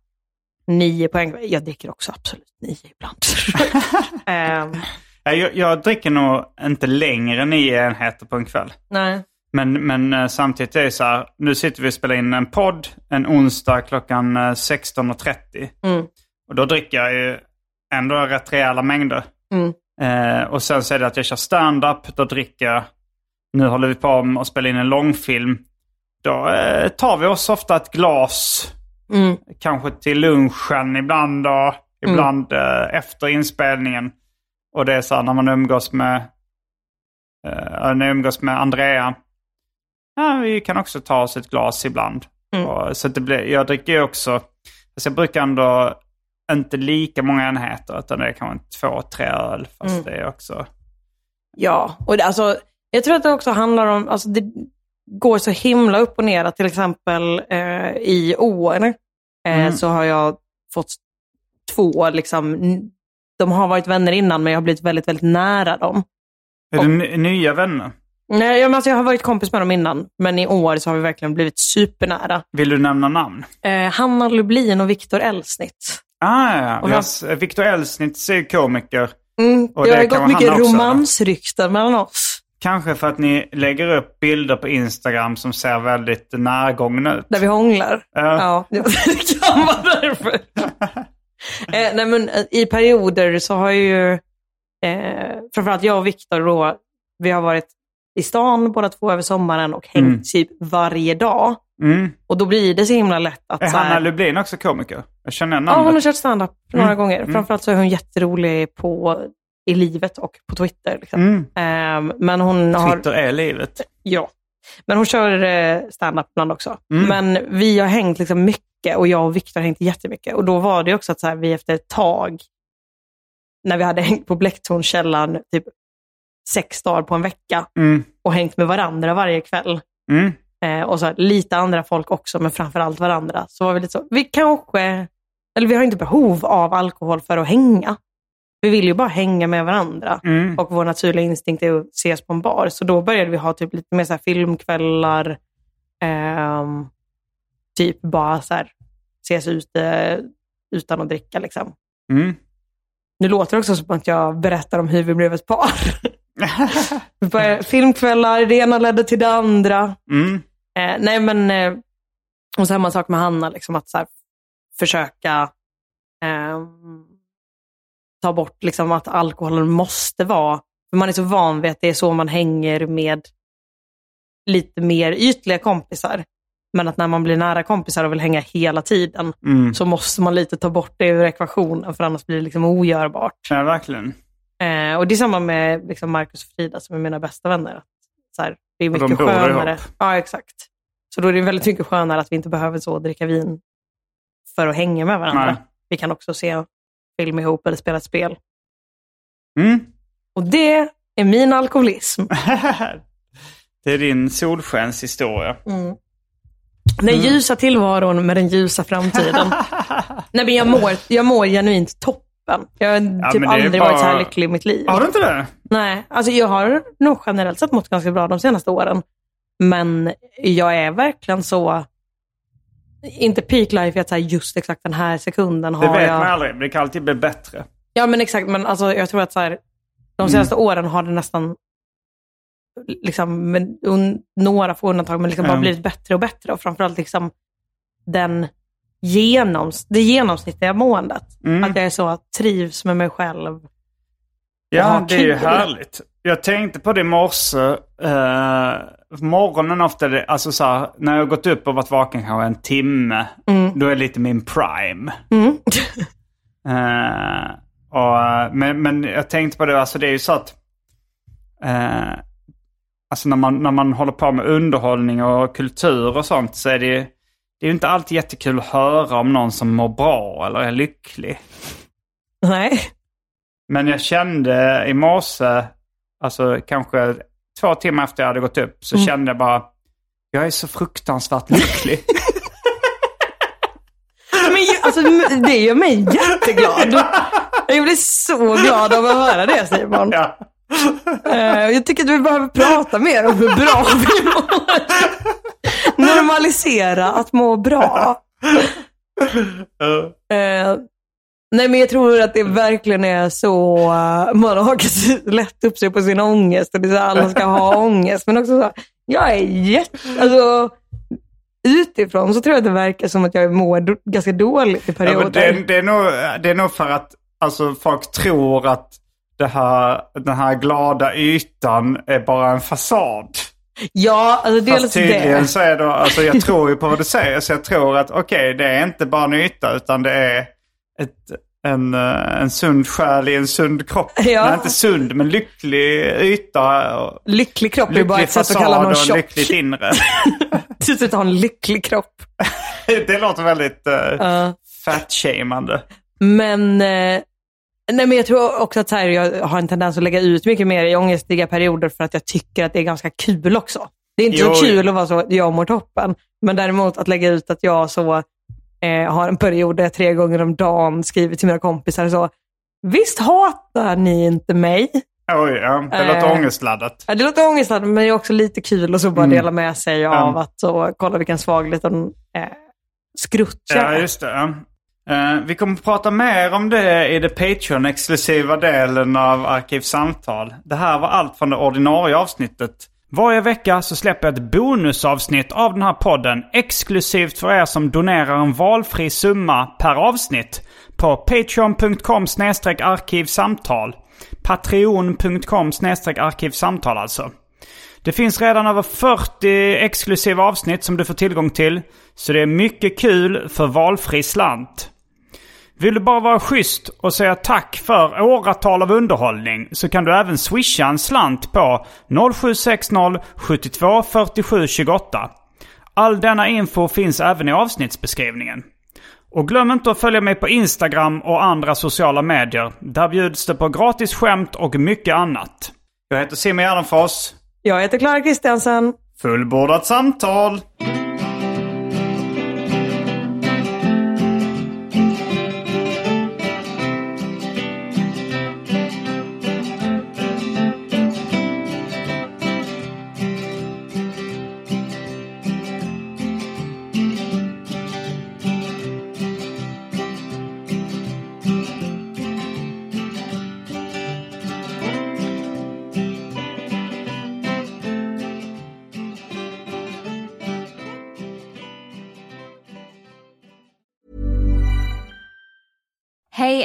nio poäng. Jag dricker också absolut nio ibland. Ja, Jag, jag dricker nog inte längre än nio enheter på en kväll. nej. Men, men eh, samtidigt är det så här, nu sitter vi och spelar in en podd en onsdag klockan eh, 16.30. Mm. Och då dricker jag ju ändå rätt rejäla mängder. Mm. Eh, och sen så är det att jag kör stand-up, då dricker jag. Nu håller vi på med att spela in en långfilm. Då eh, tar vi oss ofta ett glas, Mm. kanske till lunchen ibland och ibland eh, efter inspelningen. Och det är så här när man umgås med, eh, när jag umgås med Andrea. Ja, vi kan också ta oss ett glas ibland. Mm. Och, så det blir, jag dricker ju också, alltså jag brukar ändå inte lika många enheter utan det är kanske två, tre öl. Fast Mm. det är också... Ja, och det, alltså, jag tror att det också handlar om, alltså det går så himla upp och ner att till exempel eh, i år eh, Mm. så har jag fått två, liksom, de har varit vänner innan men jag har blivit väldigt, väldigt nära dem. Är det ny- nya vänner? Nej, men alltså, jag har varit kompis med dem innan, men i år så har vi verkligen blivit supernära. Vill du nämna namn? Eh, Hanna Lublin och Viktor Elsnitz. Ah, ja, ja. han-. Viktor Elsnitz är ju komiker. Mm, Och det det har gått mycket romansrykten mellan oss. Kanske för att ni lägger upp bilder på Instagram som ser väldigt närgångna ut. Där vi hånglar. Ja. Ja, det kan vara därför. eh, nej, men, eh, I perioder så har ju, eh, framförallt jag och Viktor då, vi har varit i stan båda två över sommaren och hängt Mm. typ varje dag. Mm. Och då blir det så himla lätt att... Är så Hanna här, Lublin också komiker? Jag känner igen ja, hon har namnet. kört stand-up några Mm. gånger. Mm. Framförallt så är hon jätterolig på, i livet och på Twitter. Liksom. Mm. Eh, men hon har... Twitter är livet. Ja. Men hon kör eh, stand-up ibland också. Mm. Men vi har hängt liksom mycket och jag och Viktor har hängt jättemycket. Och då var det också att så här, vi efter ett tag, när vi hade hängt på Blecktornskällan typ sex dagar på en vecka och hängt med varandra varje kväll. Mm. Eh, och så lite andra folk också, men framförallt varandra. Så var vi lite så, vi kanske, eller vi har inte behov av alkohol för att hänga. Vi vill ju bara hänga med varandra. Mm. Och vår naturliga instinkt är att ses på en bar. Så då började vi ha typ lite mer så filmkvällar. ehm, typ bara så här, ses ute utan att dricka. Liksom. Mm. Nu låter det också som att jag berättar om hur vi blev ett par. Filmkvällar, det ena ledde till det andra. Mm. Eh, nej men, eh, och samma sak med Hanna, liksom att här, försöka ehm, ta bort liksom, att alkoholen måste vara, för man är så van vid att det är så man hänger med lite mer ytliga kompisar. Men att när man blir nära kompisar och vill hänga hela tiden Mm. så måste man lite ta bort det ur ekvationen för annars blir det liksom ogörbart. Ja, verkligen. Eh, och det är samma med liksom Marcus och Frida som är mina bästa vänner. Så här, det är de mycket bor skönare. ihop. Ja, exakt. Så då är det väldigt mycket skönare att vi inte behöver så dricka vin för att hänga med varandra. Nej. Vi kan också se film ihop eller spela ett spel. Mm. Och det är min alkoholism. det är din solskenshistoria. Mm. Den ljusa tillvaron med den ljusa framtiden. Nej, men jag, mår, jag mår genuint toppen. Jag har Ja, typ aldrig varit så här bara- lycklig i mitt liv. Har du inte det? Nej, alltså jag har nog generellt sett mått ganska bra de senaste åren. Men jag är verkligen så, inte peak life, att så här just exakt den här sekunden har Det vet jag... man aldrig. Det kan alltid bli bättre. Ja men exakt, men alltså, jag tror att så här, de senaste åren har det nästan, liksom, med un, några få undantag, men liksom bara Mm. blivit bättre och bättre. Och framförallt liksom den genoms, det genomsnittliga måendet. Mm. Att jag är så trivs med mig själv. Ja, det är ju härligt. Jag tänkte på det i morse. Eh, morgonen ofta, det, alltså så här, när jag har gått upp och varit vaken kanske en timme, då är lite min prime. Mm. Eh, och, men, men jag tänkte på det, alltså det är ju så att eh, alltså när man, när man håller på med underhållning och kultur och sånt så är det ju det är ju inte alltid jättekul att höra om någon som mår bra eller är lycklig. Nej. Men jag kände i morse, alltså kanske två timmar efter jag hade gått upp, så kände jag bara, jag är så fruktansvärt lycklig. Men alltså, det gör mig jätteglad. Jag blir så glad av att höra det Simon. ja. Eh, Jag tycker att vi behöver prata mer om hur bra vi mår. Normalisera att må bra. Eh, nej men jag tror att det verkligen är så, uh, man hakar lätt upp sig på sin ångest och det är så här, alla ska ha ångest. Men också så, jag är jätte, alltså utifrån så tror jag att det verkar som att jag mår do, ganska dåligt i perioder. Ja, det, det, är nog, det är nog för att alltså, folk tror att det här, den här glada ytan är bara en fasad. Ja, alltså dels Fast tydligen det. så är det, alltså jag tror ju på vad du säger, så jag tror att okej, okay, det är inte bara en yta utan det är ett, en, eh, en sund själ i en sund kropp. Ja. Nej, inte sund, men lycklig yta. och Lycklig kropp är Lycklig bara ett sätt att kalla någon tjock. lyckligt inre. Du ser ut att ha en lycklig kropp. det låter väldigt uh, Ja. fat-shamande. Men, eh, nej, men jag tror också att så här, jag har en tendens att lägga ut mycket mer i ångestiga perioder för att jag tycker att det är ganska kul också. Det är inte Jo. så kul att vara så, jag mår toppen. Men däremot att lägga ut att jag så eh, har en period där jag tre gånger om dagen skriver till mina kompisar så. Visst hatar ni inte mig? Oj, ja, det låter Eh, ångestladdat. Ja, det låter ångestladdat men det är också lite kul att så bara Mm. dela med sig av att så, kolla vilken svag liten eh, skrutt jag Ja, är. just det. Eh, vi kommer att prata mer om det i den Patreon-exklusiva delen av Arkivsamtal. Det här var allt från det ordinarie avsnittet. Varje vecka så släpper jag ett bonusavsnitt av den här podden exklusivt för er som donerar en valfri summa per avsnitt på patreon.com arkivsamtal. Patreon.com arkivsamtal alltså. Det finns redan över 40 exklusiva avsnitt som du får tillgång till. Så det är mycket kul för valfri slant. Vill du bara vara schysst och säga tack för åratal av underhållning så kan du även swisha en slant på 0760 72 47 28. All denna info finns även i avsnittsbeskrivningen. Och glöm inte att följa mig på Instagram och andra sociala medier. Där bjuds det på gratis skämt och mycket annat. Jag heter Simon Gärdenfors. Jag heter Clara Kristiansen. Fullbordat samtal!